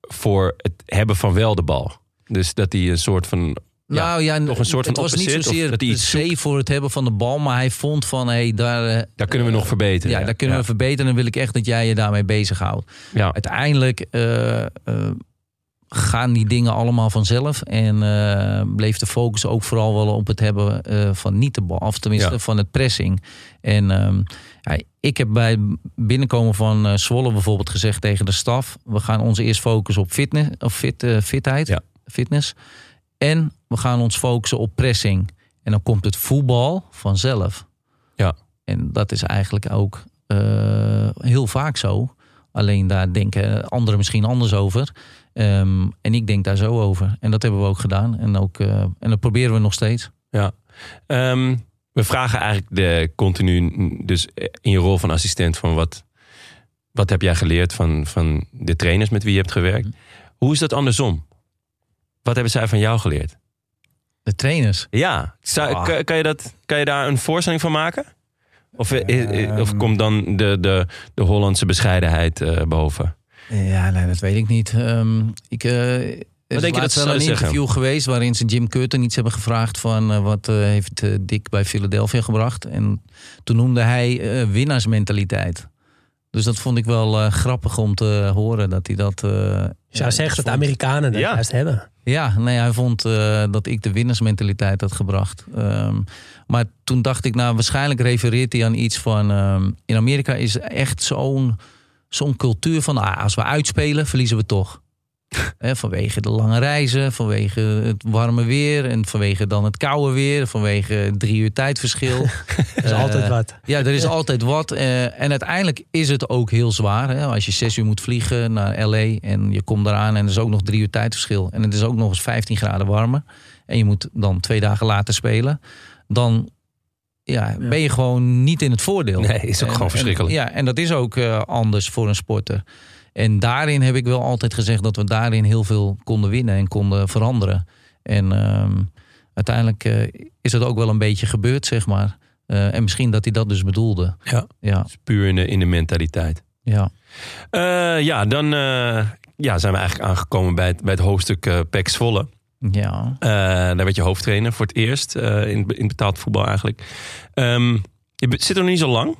voor het hebben van wel de bal. Dus dat hij een soort van. Ja, nou ja, toch een soort het van was niet zozeer dat hij iets voor het hebben van de bal, maar hij vond van hé, hey, daar, eh, Daar kunnen we nog verbeteren. ja, daar kunnen we verbeteren. Dan wil ik echt dat jij je daarmee bezighoudt. Ja. uiteindelijk eh, eh, gaan die dingen allemaal vanzelf. En eh, bleef de focus ook vooral wel op het hebben eh, van niet de bal. Of tenminste Ja. van het pressing. En ehm, ja, ik heb bij het binnenkomen van eh, Zwolle bijvoorbeeld gezegd tegen de staf. We gaan ons eerst focussen op fitness, of fit, eh, fitheid, Ja. fitness. En we gaan ons focussen op pressing. En dan komt het voetbal vanzelf. Ja. En dat is eigenlijk ook eh, heel vaak zo. Alleen daar denken anderen misschien anders over. Ehm, en ik denk daar zo over. En dat hebben we ook gedaan. En, ook, eh, en dat proberen we nog steeds. Ja. Ehm, we vragen eigenlijk de continu, dus in je rol van assistent, van wat, wat heb jij geleerd van, van de trainers met wie je hebt gewerkt? Hoe is dat andersom? Wat hebben zij van jou geleerd? De trainers. Ja, zou- Ah. kan, kan, je dat, kan je daar een voorstelling van maken? Of, of komt dan de, de, de Hollandse bescheidenheid eh, boven? Ja, nee, dat weet ik niet. Ehm, ik, eh, er is denk je dat wel een zeggen? interview geweest waarin ze Jim Curtin iets hebben gevraagd van eh, wat heeft Dick bij Philadelphia gebracht. En toen noemde hij eh, winnaarsmentaliteit. Dus dat vond ik wel eh, grappig om te horen dat hij dat. eh, ja, zeggen dat de vond. Amerikanen dat Ja. juist hebben. Ja, nee, hij vond eh, dat ik de winnersmentaliteit had gebracht. Ehm, maar toen dacht ik, nou, waarschijnlijk refereert hij aan iets van... ehm, in Amerika is echt zo'n cultuur van... Ah, als we uitspelen, verliezen we toch. Vanwege de lange reizen, vanwege het warme weer... en vanwege dan het koude weer, vanwege drie uur tijdverschil. (laughs) Er is altijd wat. Ja, er is altijd wat. eh, en uiteindelijk is het ook heel zwaar. Hè? Als je zes uur moet vliegen naar LA en je komt eraan en er is ook nog drie uur tijdverschil. En het is ook nog eens 15 graden warmer. En je moet dan twee dagen later spelen. Dan ja, ben je gewoon niet in het voordeel. Nee, is ook En- gewoon en- verschrikkelijk. ja, en dat is ook eh, anders voor een sporter. En daarin heb ik wel altijd gezegd dat we daarin heel veel konden winnen en konden veranderen. En ehm, uiteindelijk eh, is het ook wel een beetje gebeurd, zeg maar. Eh, en misschien dat hij dat dus bedoelde. Ja. Ja, Puur in de, in de mentaliteit. ja. Eh, ja, dan ja, zijn we eigenlijk aangekomen bij het, bij het hoofdstuk eh PEC Zwolle. ja. Daar werd je hoofdtrainer voor het eerst in, in betaald voetbal eigenlijk. Ehm, je zit er nog niet zo lang.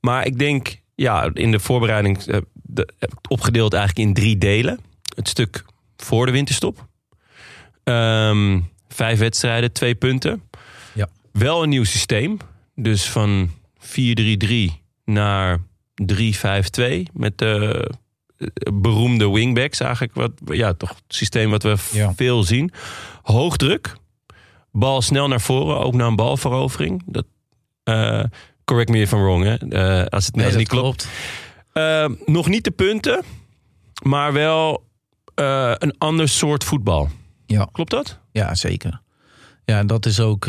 Maar ik denk, ja, in de voorbereiding eh, de, heb ik het opgedeeld eigenlijk in drie delen. Het stuk voor de winterstop. Ehm, vijf wedstrijden, twee punten. Ja. Wel een nieuw systeem. Dus van 4-3-3 naar 3-5-2. Met de eh, beroemde wingbacks eigenlijk. Wat, ja, toch het systeem wat we Ja. veel zien. Hoog druk. Bal snel naar voren, ook naar een balverovering. Dat, eh, correct me if I'm wrong, hè. Eh, als het, als het niet klopt. Eh, nog niet de punten, maar wel eh, een ander soort voetbal. Ja. Klopt dat? Ja, zeker. Ja, en dat is ook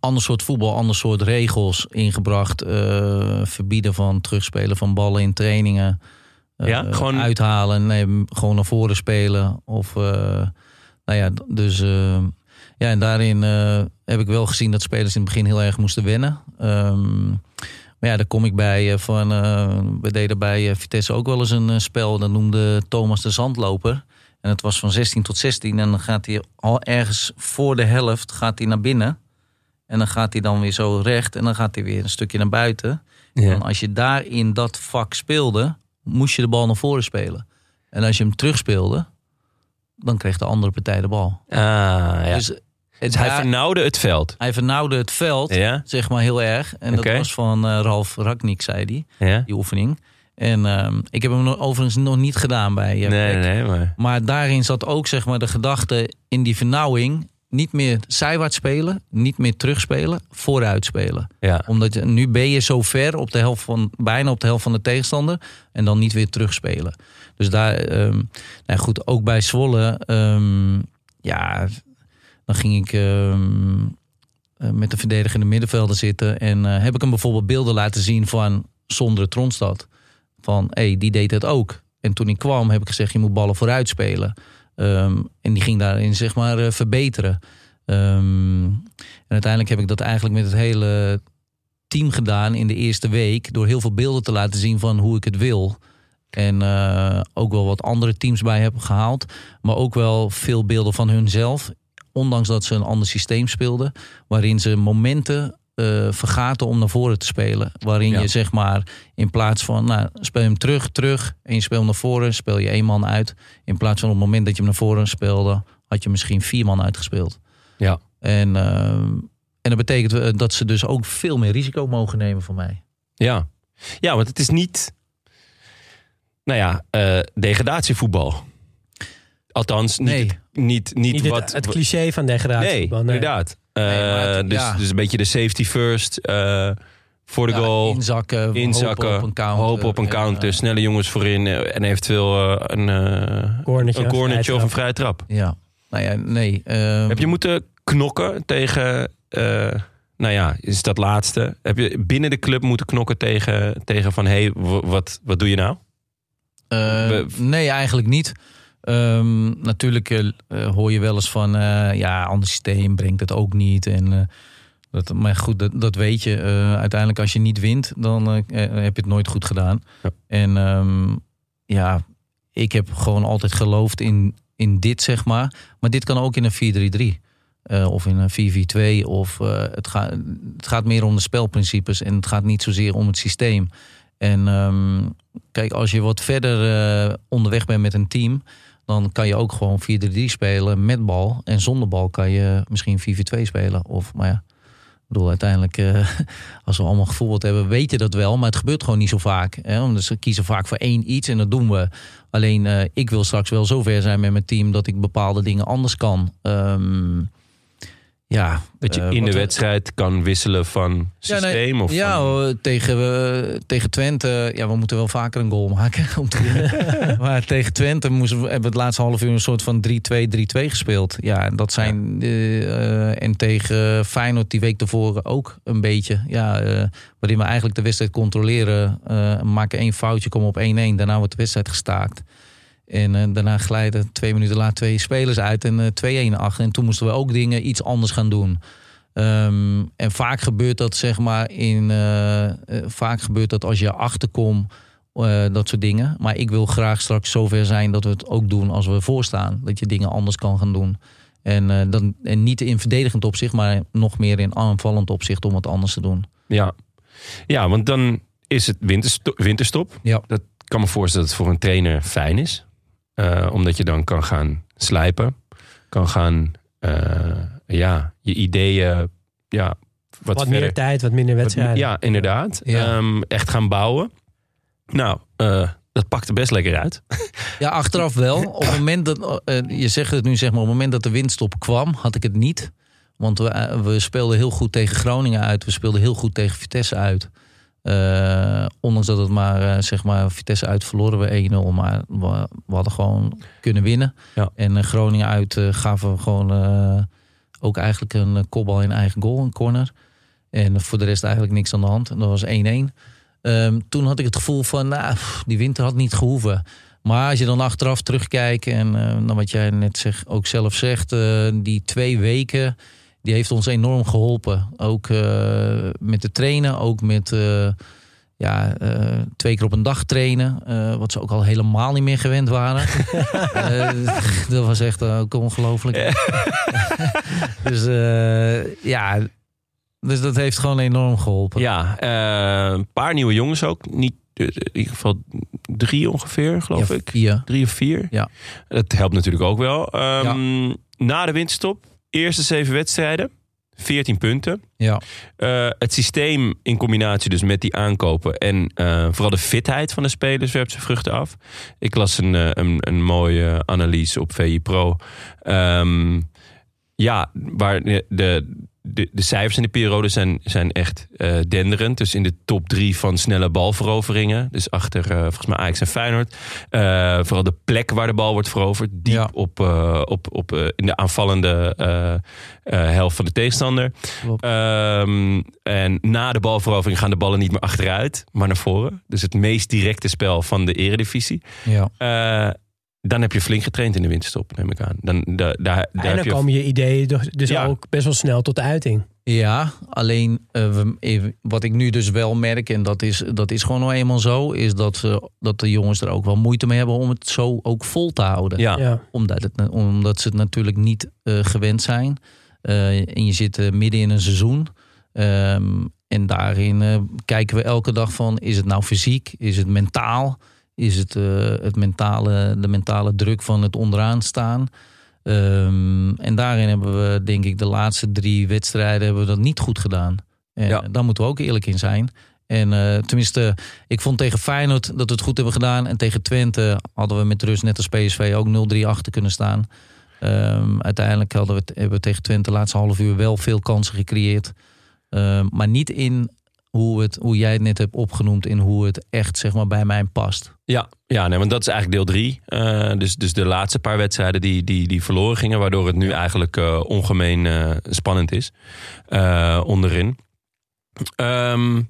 ander soort voetbal, ander soort regels ingebracht. Verbieden van terugspelen van ballen in trainingen. Ja, gewoon- uithalen, nee, gewoon naar voren spelen. Of, nou ja, dus ja, en daarin eh, heb ik wel gezien dat spelers in het begin heel erg moesten wennen. Ehm, maar ja, daar kom ik bij eh, van. eh, we deden bij Vitesse ook wel eens een spel. Dat noemde Thomas de Zandloper. En het was van 16 tot 16. En dan gaat hij al ergens voor de helft gaat hij naar binnen. En dan gaat hij dan weer zo recht. En dan gaat hij weer een stukje naar buiten. En als je daar in dat vak speelde, moest je de bal naar voren spelen. En als je hem terugspeelde, dan kreeg de andere partij de bal. Ah, ja. Dus het hij vernauwde het veld. hij vernauwde het veld, Ja? zeg maar heel erg. En dat was van eh, Ralf Ragnik, zei hij, Ja? die oefening. En ehm, ik heb hem overigens nog niet gedaan bij eh, Nee, nee, maar... Maar daarin zat ook zeg maar, de gedachte in die vernauwing... niet meer zijwaarts spelen, niet meer terugspelen, vooruit spelen. Ja. Omdat je, nu ben je zo ver, op de helft van, bijna op de helft van de tegenstander... en dan niet weer terugspelen. Dus daar, ehm, nou goed, ook bij Zwolle... ehm, ja, dan ging ik ehm, eh, met de verdedigende middenvelder zitten... en eh, heb ik hem bijvoorbeeld beelden laten zien van Sondre Tronstad. Van, hé, hey, die deed het ook. En toen ik kwam heb ik gezegd, je moet ballen vooruit spelen. Ehm, en die ging daarin zeg maar eh, verbeteren. Ehm, en uiteindelijk heb ik dat eigenlijk met het hele team gedaan in de eerste week. Door heel veel beelden te laten zien van hoe ik het wil. En ook wel wat andere teams bij heb gehaald. Maar ook wel veel beelden van hunzelf. Ondanks dat ze een ander systeem speelden. Waarin ze momenten eh, vergaten om naar voren te spelen. Waarin Ja. je zeg maar in plaats van nou, speel je hem terug, terug. En je speelt naar voren, speel je één man uit. In plaats van op het moment dat je hem naar voren speelde, had je misschien vier man uitgespeeld. Ja. En, eh, en dat betekent eh, dat ze dus ook veel meer risico mogen nemen voor mij. Ja. ja, want het is niet... Nou ja, eh, degradatievoetbal. Althans, niet, Nee. het- niet, niet, wat... het cliché van degradatie. nee, inderdaad. Eh, Nee, het- dus, ja. dus een beetje de safety first. eh, voor de Ja, goal. inzakken, inzakken, hopen op een counter. hopen op een En, counter, eh, snelle jongens voorin eh, en eventueel eh, een, eh Cornertje, een cornertje of een vrije trap. ja, nou ja, nee. ehm, Heb je moeten knokken tegen, eh, nou ja, is dat laatste? Heb je binnen de club moeten knokken tegen, tegen van, hé, hey, wat, wat doe je nou? Eh, nee, eigenlijk niet. Ehm, natuurlijk eh, eh, hoor je wel eens van, eh, ja, ander systeem brengt het ook niet. En, dat, maar goed, dat, dat weet je. Uiteindelijk als je niet wint, dan heb je het nooit goed gedaan. Ja. En ehm, ja, ik heb gewoon altijd geloofd in, in dit, zeg maar. Maar dit kan ook in een 4-3-3. eh, of in een 4-4-2. Of het, gaat het gaat meer om de spelprincipes. En het gaat niet zozeer om het systeem. En ehm, kijk, als je wat verder onderweg bent met een team, dan kan je ook gewoon 4-3 spelen met bal. En zonder bal kan je misschien 4-4-2 spelen. Of, maar ja, ik bedoel, uiteindelijk, eh, (laughs) als we allemaal gevoetbald hebben, weet je dat wel. Maar het gebeurt gewoon niet zo vaak. Hè? Omdat ze kiezen vaak voor één iets en dat doen we. Alleen, eh, ik wil straks wel zover zijn met mijn team dat ik bepaalde dingen anders kan. Ehm, ja, Dat je eh, in de we- wedstrijd kan wisselen van ja, systeem? nee, of ja van- tegen, eh, tegen Twente. Ja, we moeten wel vaker een goal maken (laughs) om te (laughs) maar tegen Twente moesten we, hebben we het laatste half uur een soort van 3-2, 3-2 gespeeld. Ja, en dat zijn. eh, eh, en tegen Feyenoord die week tevoren ook een beetje. Ja, eh, waarin we eigenlijk de wedstrijd controleren. eh, maken één foutje, komen op 1-1. Daarna wordt de wedstrijd gestaakt. En eh, daarna glijden twee minuten later twee spelers uit en eh 2-1 achter. En toen moesten we ook dingen iets anders gaan doen. Ehm, en vaak gebeurt dat zeg maar in. eh, eh, vaak gebeurt dat als je achterkomt. eh, dat soort dingen. Maar ik wil graag straks zover zijn dat we het ook doen als we voorstaan. Dat je dingen anders kan gaan doen. En, eh, dan, en niet in verdedigend opzicht, maar nog meer in aanvallend opzicht om het anders te doen. Ja. ja, want dan is het winterstop. winterstop. Ja. Dat kan me voorstellen dat het voor een trainer fijn is. Eh, omdat je dan kan gaan slijpen. Kan gaan, eh, ja, je ideeën, ja, wat, Wat, meer tijd, wat minder wat- wedstrijden. ja, inderdaad. Ja. Ehm, echt gaan bouwen. Nou, eh, dat pakte best lekker uit. (laughs) Ja, achteraf wel. Op het moment dat, je zegt het nu zeg maar, op het moment dat de windstop kwam, had ik het niet. Want we, we speelden heel goed tegen Groningen uit. We speelden heel goed tegen Vitesse uit. Eh, ondanks dat het maar, eh, zeg maar, Vitesse uit verloren we 1-0. Maar we, we hadden gewoon kunnen winnen. Ja. En eh, Groningen uit gaven we gewoon ook eigenlijk een kopbal in eigen goal, een corner. En voor de rest eigenlijk niks aan de hand. En dat was 1-1. Ehm, toen had ik het gevoel van, nou, pff, die winter had niet gehoeven. Maar als je dan achteraf terugkijkt en dan wat jij net zeg, ook zelf zegt, die twee weken, die heeft ons enorm geholpen. Ook eh, met te trainen, ook met eh, ja, eh, twee keer op een dag trainen, wat ze ook al helemaal niet meer gewend waren. (laughs) Dat was echt ook ongelooflijk. (laughs) dus ja, dus dat heeft gewoon enorm geholpen. Ja, een paar nieuwe jongens ook. Niet, in ieder geval drie ongeveer, geloof Ja, ik. vier. Drie of vier. Ja. Dat helpt natuurlijk ook wel. Ehm, Na de winterstop, eerste zeven wedstrijden, 14 punten. Ja. Eh, het systeem in combinatie dus met die aankopen en eh, vooral de fitheid van de spelers werpt zijn vruchten af. Ik las een, eh, een, een mooie analyse op VI Pro. Ehm, ja, waar de, de, de, de cijfers in de periode zijn, zijn echt eh, denderend. Dus in de top drie van snelle balveroveringen. Dus achter eh, volgens mij Ajax en Feyenoord. Eh, vooral de plek waar de bal wordt veroverd. Diep Ja. op, op, op, in de aanvallende helft van de tegenstander. Ehm, en na de balverovering gaan de ballen niet meer achteruit, maar naar voren. Dus het meest directe spel van de eredivisie. Ja. Eh, dan heb je flink getraind in de winterstop, neem ik aan. Dan, da, daar daar en heb dan je komen je ideeën dus- dus Ja. ook best wel snel tot de uiting. Ja, alleen eh, we- even- wat ik nu dus wel merk, en dat is, dat is gewoon nou eenmaal zo, is dat, ze, dat de jongens er ook wel moeite mee hebben om het zo ook vol te houden. Ja. Ja. Omdat, het, omdat ze het natuurlijk niet eh, gewend zijn. Eh, en je zit eh, midden in een seizoen. Ehm, en daarin eh, kijken we elke dag van, is het nou fysiek? Is het mentaal? Is het, eh, het mentale, de mentale druk van het onderaan staan? Ehm, en daarin hebben we, denk ik, de laatste drie wedstrijden hebben we dat niet goed gedaan. En Ja. daar moeten we ook eerlijk in zijn. En eh, tenminste, ik vond tegen Feyenoord dat we het goed hebben gedaan. En tegen Twente hadden we met rust, net als PSV, ook 0-3 achter kunnen staan. Ehm, uiteindelijk hadden we, hebben we tegen Twente de laatste half uur wel veel kansen gecreëerd. Ehm, maar niet in hoe, het, hoe jij het net hebt opgenoemd, in hoe het echt zeg maar, bij mij past. Ja, ja nee, want dat is eigenlijk deel drie. Eh, dus, dus de laatste paar wedstrijden die, die, die verloren gingen, waardoor het nu eigenlijk eh, ongemeen eh, spannend is onderin. Ehm,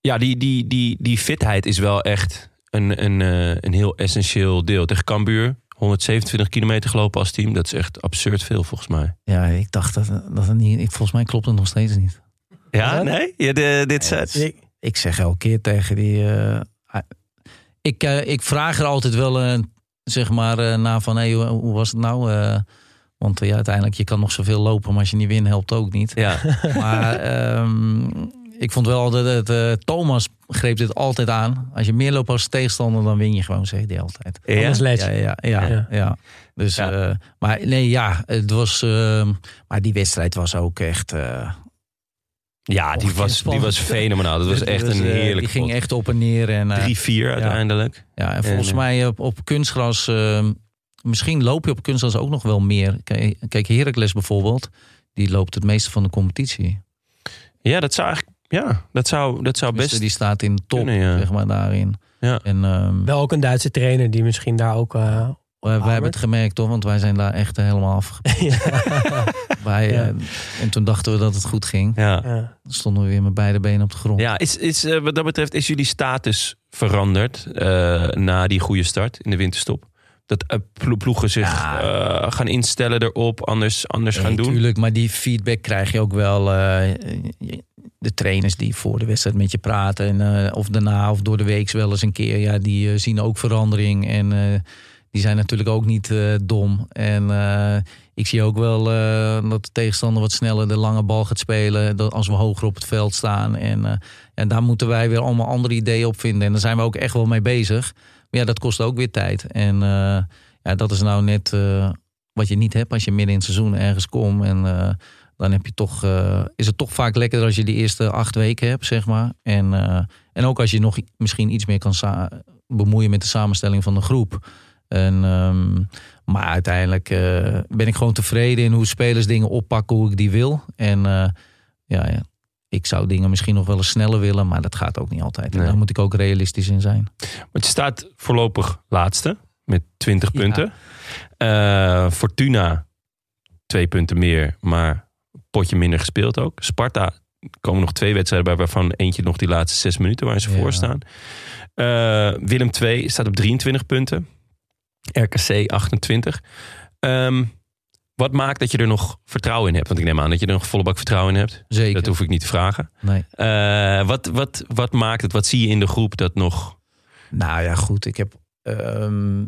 ja, die, die, die, die fitheid is wel echt een, een, een heel essentieel deel. Tegen Cambuur, 127 kilometer gelopen als team. Dat is echt absurd veel volgens mij. Ja, ik dacht dat, dat het niet. Ik, volgens mij klopt het nog steeds niet. Ja, nee? Ja, de, dit zijn... Ik- Ik zeg elke keer tegen die. eh, ah, ik, eh, ik vraag er altijd wel eh, zeg maar eh, na van hey, hoe, hoe was het nou? Eh, want ja, uiteindelijk, je kan nog zoveel lopen, maar als je niet wint, helpt ook niet. Ja, (laughs) Maar ehm, ik vond wel dat eh, Thomas greep dit altijd aan. Als je meer loopt als tegenstander, dan win je gewoon, zeg hij altijd. Ja? Anders leed Ja, je. ja, ja. Ja. ja. Dus, Ja. eh, maar nee, ja, het was. eh, maar die wedstrijd was ook echt. Eh, Ja, die was, die was fenomenaal. Dat was (laughs) echt een eh, heerlijk Die ging echt op en neer. En, eh, 3-4 uiteindelijk. ja, en volgens En, mij op, op kunstgras. eh, misschien loop je op kunstgras ook nog wel meer. Kijk, kijk Heracles bijvoorbeeld. Die loopt het meeste van de competitie. Ja, dat zou eigenlijk... Ja, dat zou, dat zou Dus best... die staat in de top, kunnen, ja. zeg maar, daarin. Ja. En ehm, Wel ook een Duitse trainer die misschien daar ook... wij, hebben het gemerkt, toch? Want wij zijn daar echt helemaal af. (laughs) (laughs) wij, Ja. eh, en toen dachten we dat het goed ging. Ja. ja. Dan stonden we weer met beide benen op de grond. Ja, is, is, eh, wat dat betreft is jullie status veranderd eh, na die goede start in de winterstop? Dat plo- ploegen zich Ja. eh, gaan instellen erop, anders, anders gaan doen? Tuurlijk, maar die feedback krijg je ook wel. eh, de trainers die voor de wedstrijd met je praten. En, eh, of daarna of door de week wel eens een keer. Ja, die zien ook verandering. En eh, die zijn natuurlijk ook niet eh, dom. En eh, ik zie ook wel eh, dat de tegenstander wat sneller de lange bal gaat spelen. Als we hoger op het veld staan. En, en daar moeten wij weer allemaal andere ideeën op vinden. En daar zijn we ook echt wel mee bezig. Maar ja, dat kost ook weer tijd. En ja, dat is nou net wat je niet hebt als je midden in het seizoen ergens komt. En dan heb je toch, is het toch vaak lekkerder als je die eerste acht weken hebt, zeg maar. En, en ook als je nog misschien iets meer kan bemoeien met de samenstelling van de groep. En, ehm, maar uiteindelijk eh, ben ik gewoon tevreden in hoe spelers dingen oppakken, hoe ik die wil. En eh, ja, ja, ik zou dingen misschien nog wel eens sneller willen, maar dat gaat ook niet altijd. En Nee. daar moet ik ook realistisch in zijn. Want je staat voorlopig laatste met 20 Ja. punten. Eh, Fortuna, twee punten meer, maar potje minder gespeeld ook. Sparta komen nog twee wedstrijden bij, waarvan eentje nog die laatste zes minuten waar ze Ja. voor staan. Willem 2 staat op 23 punten. RKC 28. Ehm, wat maakt dat je er nog vertrouwen in hebt? Want ik neem aan dat je er nog volle bak vertrouwen in hebt. Zeker. Dat hoef ik niet te vragen. Nee. Eh, wat, wat, wat maakt het? Wat zie je in de groep dat nog... Nou ja, goed. Ik, heb, ehm,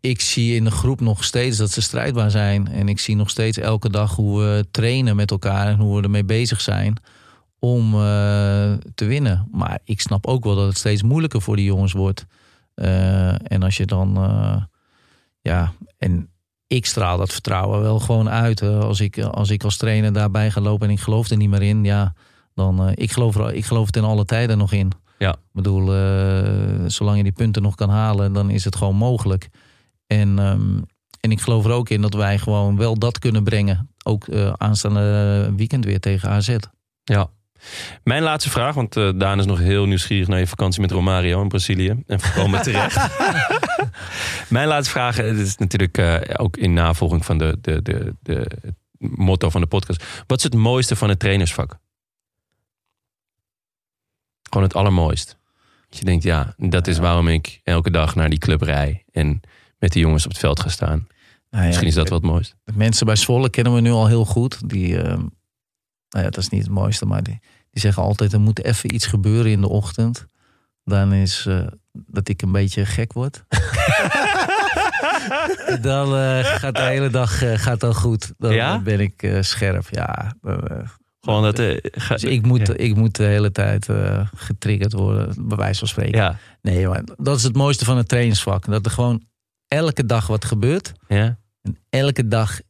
ik zie in de groep nog steeds dat ze strijdbaar zijn. En ik zie nog steeds elke dag hoe we trainen met elkaar en hoe we ermee bezig zijn om eh, te winnen. Maar ik snap ook wel dat het steeds moeilijker voor die jongens wordt. Eh, en als je dan, ja, en ik straal dat vertrouwen wel gewoon uit. hè. Als, ik, als ik als trainer daarbij ga lopen en ik geloof er niet meer in, ja, dan eh, ik, geloof er, ik geloof het in alle tijden nog in. Ja. Ik bedoel, eh, zolang je die punten nog kan halen, dan is het gewoon mogelijk. En, ehm, en ik geloof er ook in dat wij gewoon wel dat kunnen brengen. Ook eh, aanstaande weekend weer tegen AZ. Ja. Mijn laatste vraag, want eh, Daan is nog heel nieuwsgierig naar je vakantie met Romario in Brazilië. En voorkomen terecht. (laughs) Mijn laatste vraag, eh, is natuurlijk eh, ook in navolging van de, de, de, de het motto van de podcast. Wat is het mooiste van het trainersvak? Gewoon het allermooist. Dat je denkt, ja, dat is waarom ik elke dag naar die club rij. En met die jongens op het veld ga staan. Nou ja, Misschien is dat wel het mooist. De mensen bij Zwolle kennen we nu al heel goed. Die, ehm, nou ja, dat is niet het mooiste, maar die, die zeggen altijd: er moet even iets gebeuren in de ochtend. Dan is eh, dat ik een beetje gek word. (laughs) dan eh, gaat de hele dag eh, gaat dan goed. Dan Ja? ben ik scherp. Ja, Gewoon dat... ga- dus ik moet, Ja. ik moet de hele tijd getriggerd worden, bij wijze van spreken. Ja, Nee, maar dat is het mooiste van het trainingsvak. Dat er gewoon elke dag wat gebeurt. ja. En elke dag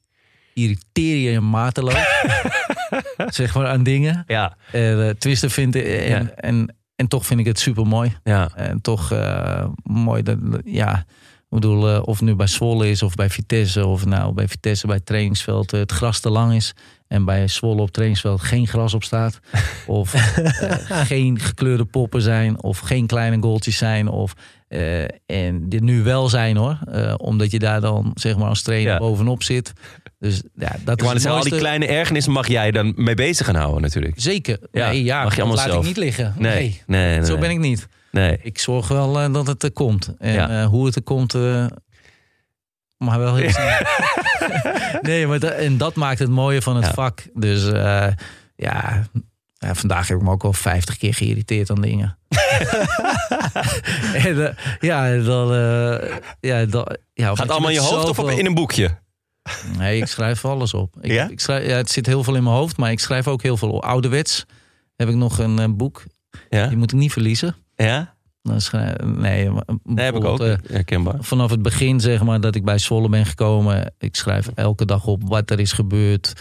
irriteer je je mateloos. (laughs) zeg maar aan dingen. Ja, En, uh, twisten vind ik. En, Ja. en, en toch vind ik het super mooi. ja. En toch eh, mooi. Dat, ja, ik bedoel, eh, of het nu bij Zwolle is of bij Vitesse. Of nou bij Vitesse bij trainingsveld eh, het gras te lang is. En bij Zwolle op trainingsveld geen gras op staat. (laughs) Of eh, geen gekleurde poppen zijn. Of geen kleine goaltjes zijn. Of, eh, en dit nu wel zijn hoor. Eh, omdat je daar dan zeg maar als trainer Ja. bovenop zit. Dus ja, dat is het al die kleine ergernissen mag jij dan mee bezig gaan houden natuurlijk. Zeker. Ja, nee, ja, mag je allemaal laat zelf. ik niet liggen. Nee, Nee, nee, nee. zo ben ik niet. Nee. Ik zorg wel eh, dat het er komt. En hoe het er komt, maar wel heel snel. (laughs) nee, maar en dat maakt het mooie van het vak. Dus ja, ja, vandaag heb ik me ook wel 50 keer geïrriteerd aan dingen. (laughs) en, eh, ja, dan... eh, ja, dan ja, Gaat allemaal in je hoofd of in een boekje? Nee, ik schrijf alles op. Ik, Ja? ik schrijf, ja, het zit heel veel in mijn hoofd, maar ik schrijf ook heel veel op. ouderwets. heb ik nog een eh, boek. Ja? Die moet ik niet verliezen. Ja? Dan schrijf- nee, maar heb ik ook. eh, Herkenbaar. vanaf het begin, zeg maar, dat ik bij Zwolle ben gekomen. Ik schrijf elke dag op wat er is gebeurd.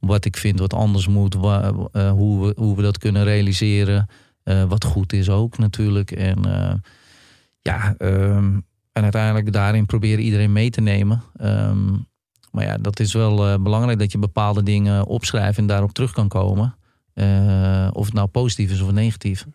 Wat ik vind wat anders moet. eh, hoe, we, hoe we dat kunnen realiseren. eh, wat goed is ook natuurlijk. En eh, ja, ehm, en uiteindelijk daarin proberen iedereen mee te nemen. Ehm, maar ja, dat is wel belangrijk dat je bepaalde dingen opschrijft en daarop terug kan komen. Of het nou positief is of negatief.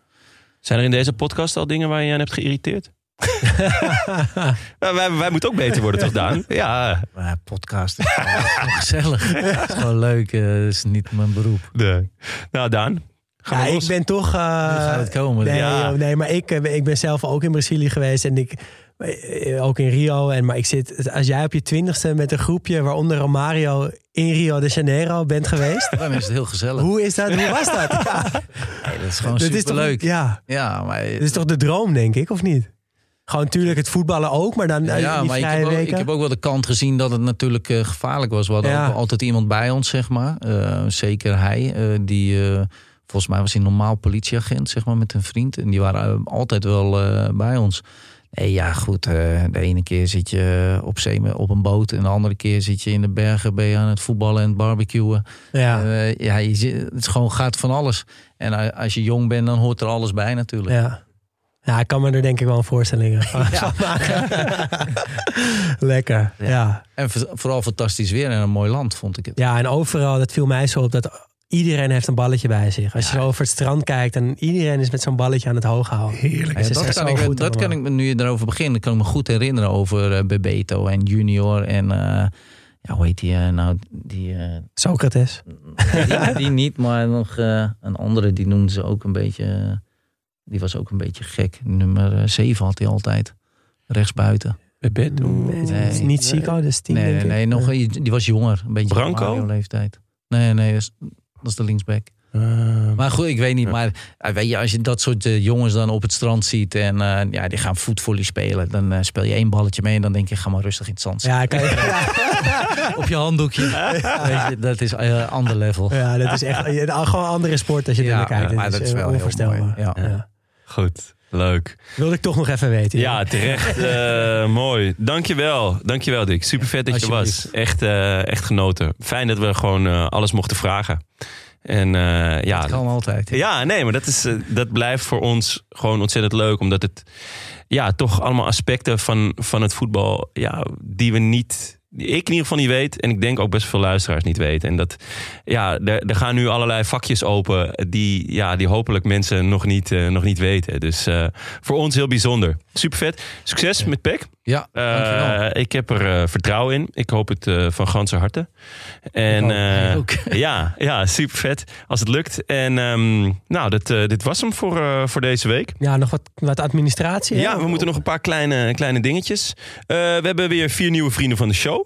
Zijn er in deze podcast al dingen waar je aan hebt geïrriteerd? (laughs) Nou, wij, wij moeten ook beter worden, toch Daan? Ja. Maar podcast is gewoon (laughs) gezellig. Het is gewoon leuk. eh, Het is niet mijn beroep. De. Nou, Daan. Ga Ja, ik ben toch... eh, Nu gaat het komen. Nee, Ja. joh, nee maar ik, eh, ik ben zelf ook in Brazilië geweest. En ik, ook in Rio. En, maar ik zit, als jij op je twintigste met een groepje... waaronder Romario in Rio de Janeiro bent geweest... Dan is het heel gezellig. hoe is dat? Hoe was dat? Ja, (laughs) Nee, dat is gewoon dat is toch, superleuk. ja, Ja, maar, dat is toch de droom, denk ik, of niet? Gewoon natuurlijk het voetballen ook, maar dan eh, ja, die maar ik heb, ook, ik heb ook wel de kant gezien dat het natuurlijk eh, gevaarlijk was. We hadden Ja. ook altijd iemand bij ons, zeg maar. Eh, zeker hij, eh, die... eh, volgens mij was hij normaal politieagent, zeg maar, met een vriend. En die waren eh, altijd wel eh, bij ons. Nee, ja, goed. eh, de ene keer zit je op zee op een boot. En de andere keer zit je in de bergen, ben je aan het voetballen en het barbecuen. ja, Eh, ja, je zit, het is gewoon gaat van alles. En eh, als je jong bent, dan hoort er alles bij natuurlijk. ja. Ja, ik kan me er denk ik wel een voorstelling (laughs) van maken. (laughs) Lekker, Ja. ja. En vooral fantastisch weer en een mooi land, vond ik het. Ja, en overal, dat viel mij zo op, dat iedereen heeft een balletje bij zich. Als je zo over het strand kijkt en iedereen is met zo'n balletje aan het hoog houden. Heerlijk. Ja, dat kan, ik, dat kan ik me, nu je erover begint, kan ik me goed herinneren over eh, Bebeto en Junior en eh, ja, hoe heet die eh, nou? Die, eh, Socrates. die, die niet, maar nog eh, een andere, die noemden ze ook een beetje, die was ook een beetje gek. Nummer 7 had hij altijd, rechtsbuiten. Nee, het is Nee. niet Zico, dat is tien, Nee, denk nee, nog, die was jonger, een beetje Branco? Mario leeftijd. Nee, nee, dat is, dat is de linksback. Maar goed, ik weet niet. Maar eh, weet je, als je dat soort eh, jongens dan op het strand ziet en eh, ja, die gaan voetvolley spelen, dan eh, speel je één balletje mee en dan denk je, ga maar rustig in het zand Ja, kan je, (laughs) op je handdoekje. Weet je, dat is een ander level. ja, dat is echt een gewoon een andere sport als je er Ja, naar kijkt. maar dat is eh, wel heel mooi. Ja. Ja. Goed. Leuk. Wilde ik toch nog even weten. Ja, terecht. (laughs) eh, mooi. Dankjewel. Dankjewel, Dick. Super vet dat je was. Echt, eh, echt genoten. Fijn dat we gewoon eh, alles mochten vragen. En ja, Dat kan altijd. Ja, nee, maar dat, is, dat blijft voor ons gewoon ontzettend leuk. Omdat het ja, toch allemaal aspecten van, van het voetbal... Ja, die we niet... Ik in ieder geval niet weet. En ik denk ook best veel luisteraars niet weten. En dat, ja, er, er gaan nu allerlei vakjes open. Die, ja, die hopelijk mensen nog niet, eh, nog niet weten. Dus eh, voor ons heel bijzonder. Super vet. Succes met PEC. Ja, dankjewel. ik heb er eh, vertrouwen in. Ik hoop het eh, van ganse harte. En Ik ook. (laughs) ja, ja, super vet als het lukt. En ehm, nou, dit, eh, dit was hem voor, voor deze week. Ja, nog wat, wat administratie. hè? Ja, we moeten nog een paar kleine, kleine dingetjes. We hebben weer vier nieuwe vrienden van de show.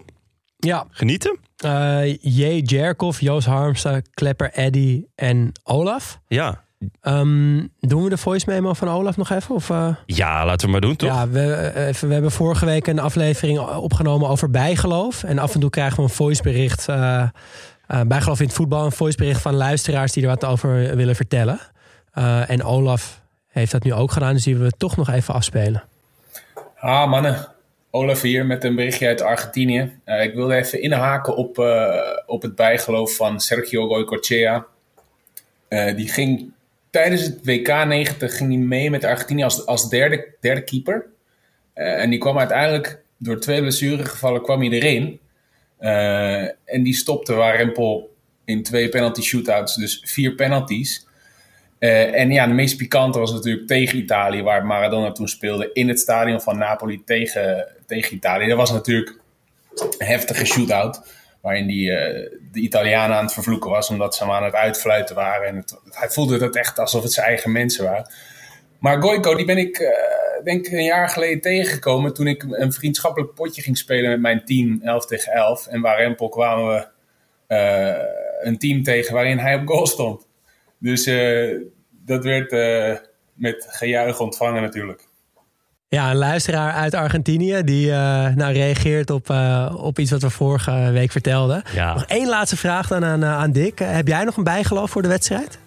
Ja, Genieten. J. Jerkov, Joost Harmsen, Klepper, Eddy en Olaf. Ja. Ehm, doen we de voice memo van Olaf nog even? Of, eh? ja, laten we maar doen, toch? Ja, we, eh, even, we hebben vorige week een aflevering opgenomen over bijgeloof. En af en toe krijgen we een voicebericht. eh eh, bijgeloof in het voetbal. Een voicebericht van luisteraars die er wat over willen vertellen. Eh, en Olaf heeft dat nu ook gedaan. Dus die willen we toch nog even afspelen. Ah, mannen. Olaf hier met een berichtje uit Argentinië. Eh, ik wilde even inhaken op, eh, op het bijgeloof van Sergio Goycochea. Eh, die ging tijdens het WK 90 ging die mee met Argentinië als, als derde, derde keeper. Eh, en die kwam uiteindelijk door twee blessuregevallen kwam hij erin. Eh, en die stopte Warempel in twee penalty shootouts, dus vier penalties. Eh, en ja, de meest pikante was natuurlijk tegen Italië, waar Maradona toen speelde in het stadion van Napoli tegen, tegen Italië. Dat was natuurlijk een heftige shootout, waarin die, eh, de Italianen aan het vervloeken was, omdat ze hem aan het uitfluiten waren. En hij voelde het echt alsof het zijn eigen mensen waren. Maar Goico, die ben ik eh, denk een jaar geleden tegengekomen toen ik een vriendschappelijk potje ging spelen met mijn team 11 tegen 11. En waar Rempel kwamen we eh, een team tegen waarin hij op goal stond. Dus dat werd met gejuich ontvangen natuurlijk. Ja, een luisteraar uit Argentinië die eh, nou reageert op, eh, op iets wat we vorige week vertelden. Ja. Nog één laatste vraag dan aan, eh, aan Dick. Heb jij nog een bijgeloof voor de wedstrijd?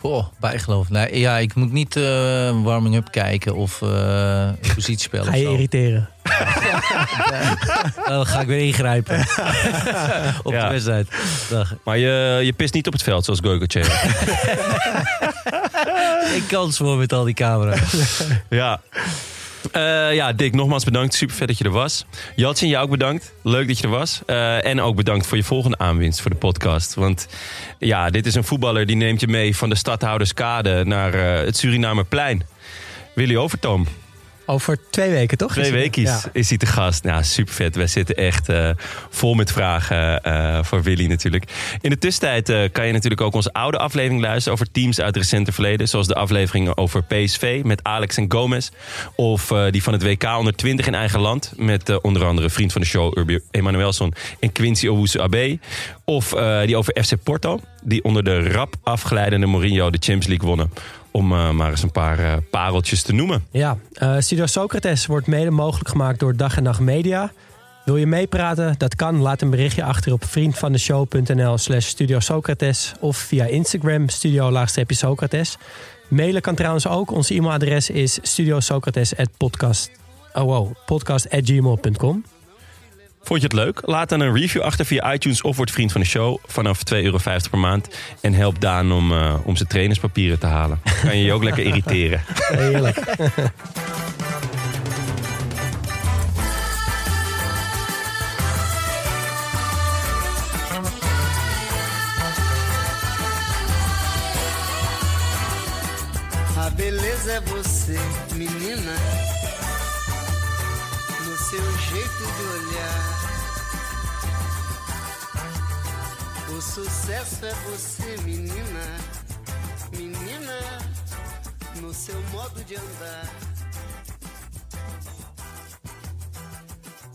Oh, bijgeloof. Nee, ja, ik moet niet eh, warming-up kijken of eh positiespel Ga of je zo. irriteren? (laughs) Dan ga ik weer ingrijpen. (laughs) op Ja. de wedstrijd. Dag. Maar je, je pist niet op het veld zoals Goycochea. (laughs) Geen kans voor met al die camera's. ja. Eh, ja, Dick, nogmaals bedankt. Super vet dat je er was. Jatsin, jou ook bedankt. Leuk dat je er was. Eh, en ook bedankt voor je volgende aanwinst voor de podcast. Want ja, dit is een voetballer die neemt je mee van de stadhouderskade naar eh, het Surinamerplein. Willy Overtoom. Over twee weken, toch? Twee weken Ja. is hij te gast. Nou, super vet. Wij zitten echt eh, vol met vragen eh, voor Willy natuurlijk. In de tussentijd eh, kan je natuurlijk ook onze oude aflevering luisteren over teams uit het recente verleden. Zoals de afleveringen over PSV met Alex en Gomez. Of die van het WK onder 20 in eigen land. Met onder andere vriend van de show Urbi Emanuelson en Quincy Owusu Abe. Of die over FC Porto. Die onder de rap afgeleidende Mourinho de Champions League wonnen. Om eh, maar eens een paar eh, pareltjes te noemen. Ja, eh, Studio Socrates wordt mede mogelijk gemaakt door Dag en Nacht Media. Wil je meepraten? Dat kan. Laat een berichtje achter op vriendvandeshow.nl slash Studio Socrates of via Instagram studio-socrates. Mailen kan trouwens ook. Ons e-mailadres is studiosocrates@podcast. Oh wow, podcast@gmail.com. Vond je het leuk? Laat dan een review achter via iTunes of word vriend van de show vanaf 2,50 euro per maand. En help Daan om, eh, om zijn trainerspapieren te halen. Kan je je ook lekker irriteren. (laughs) Heerlijk. A beleza é você, menina, Sucesso é você, menina, menina, no seu modo de andar.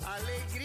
Alegria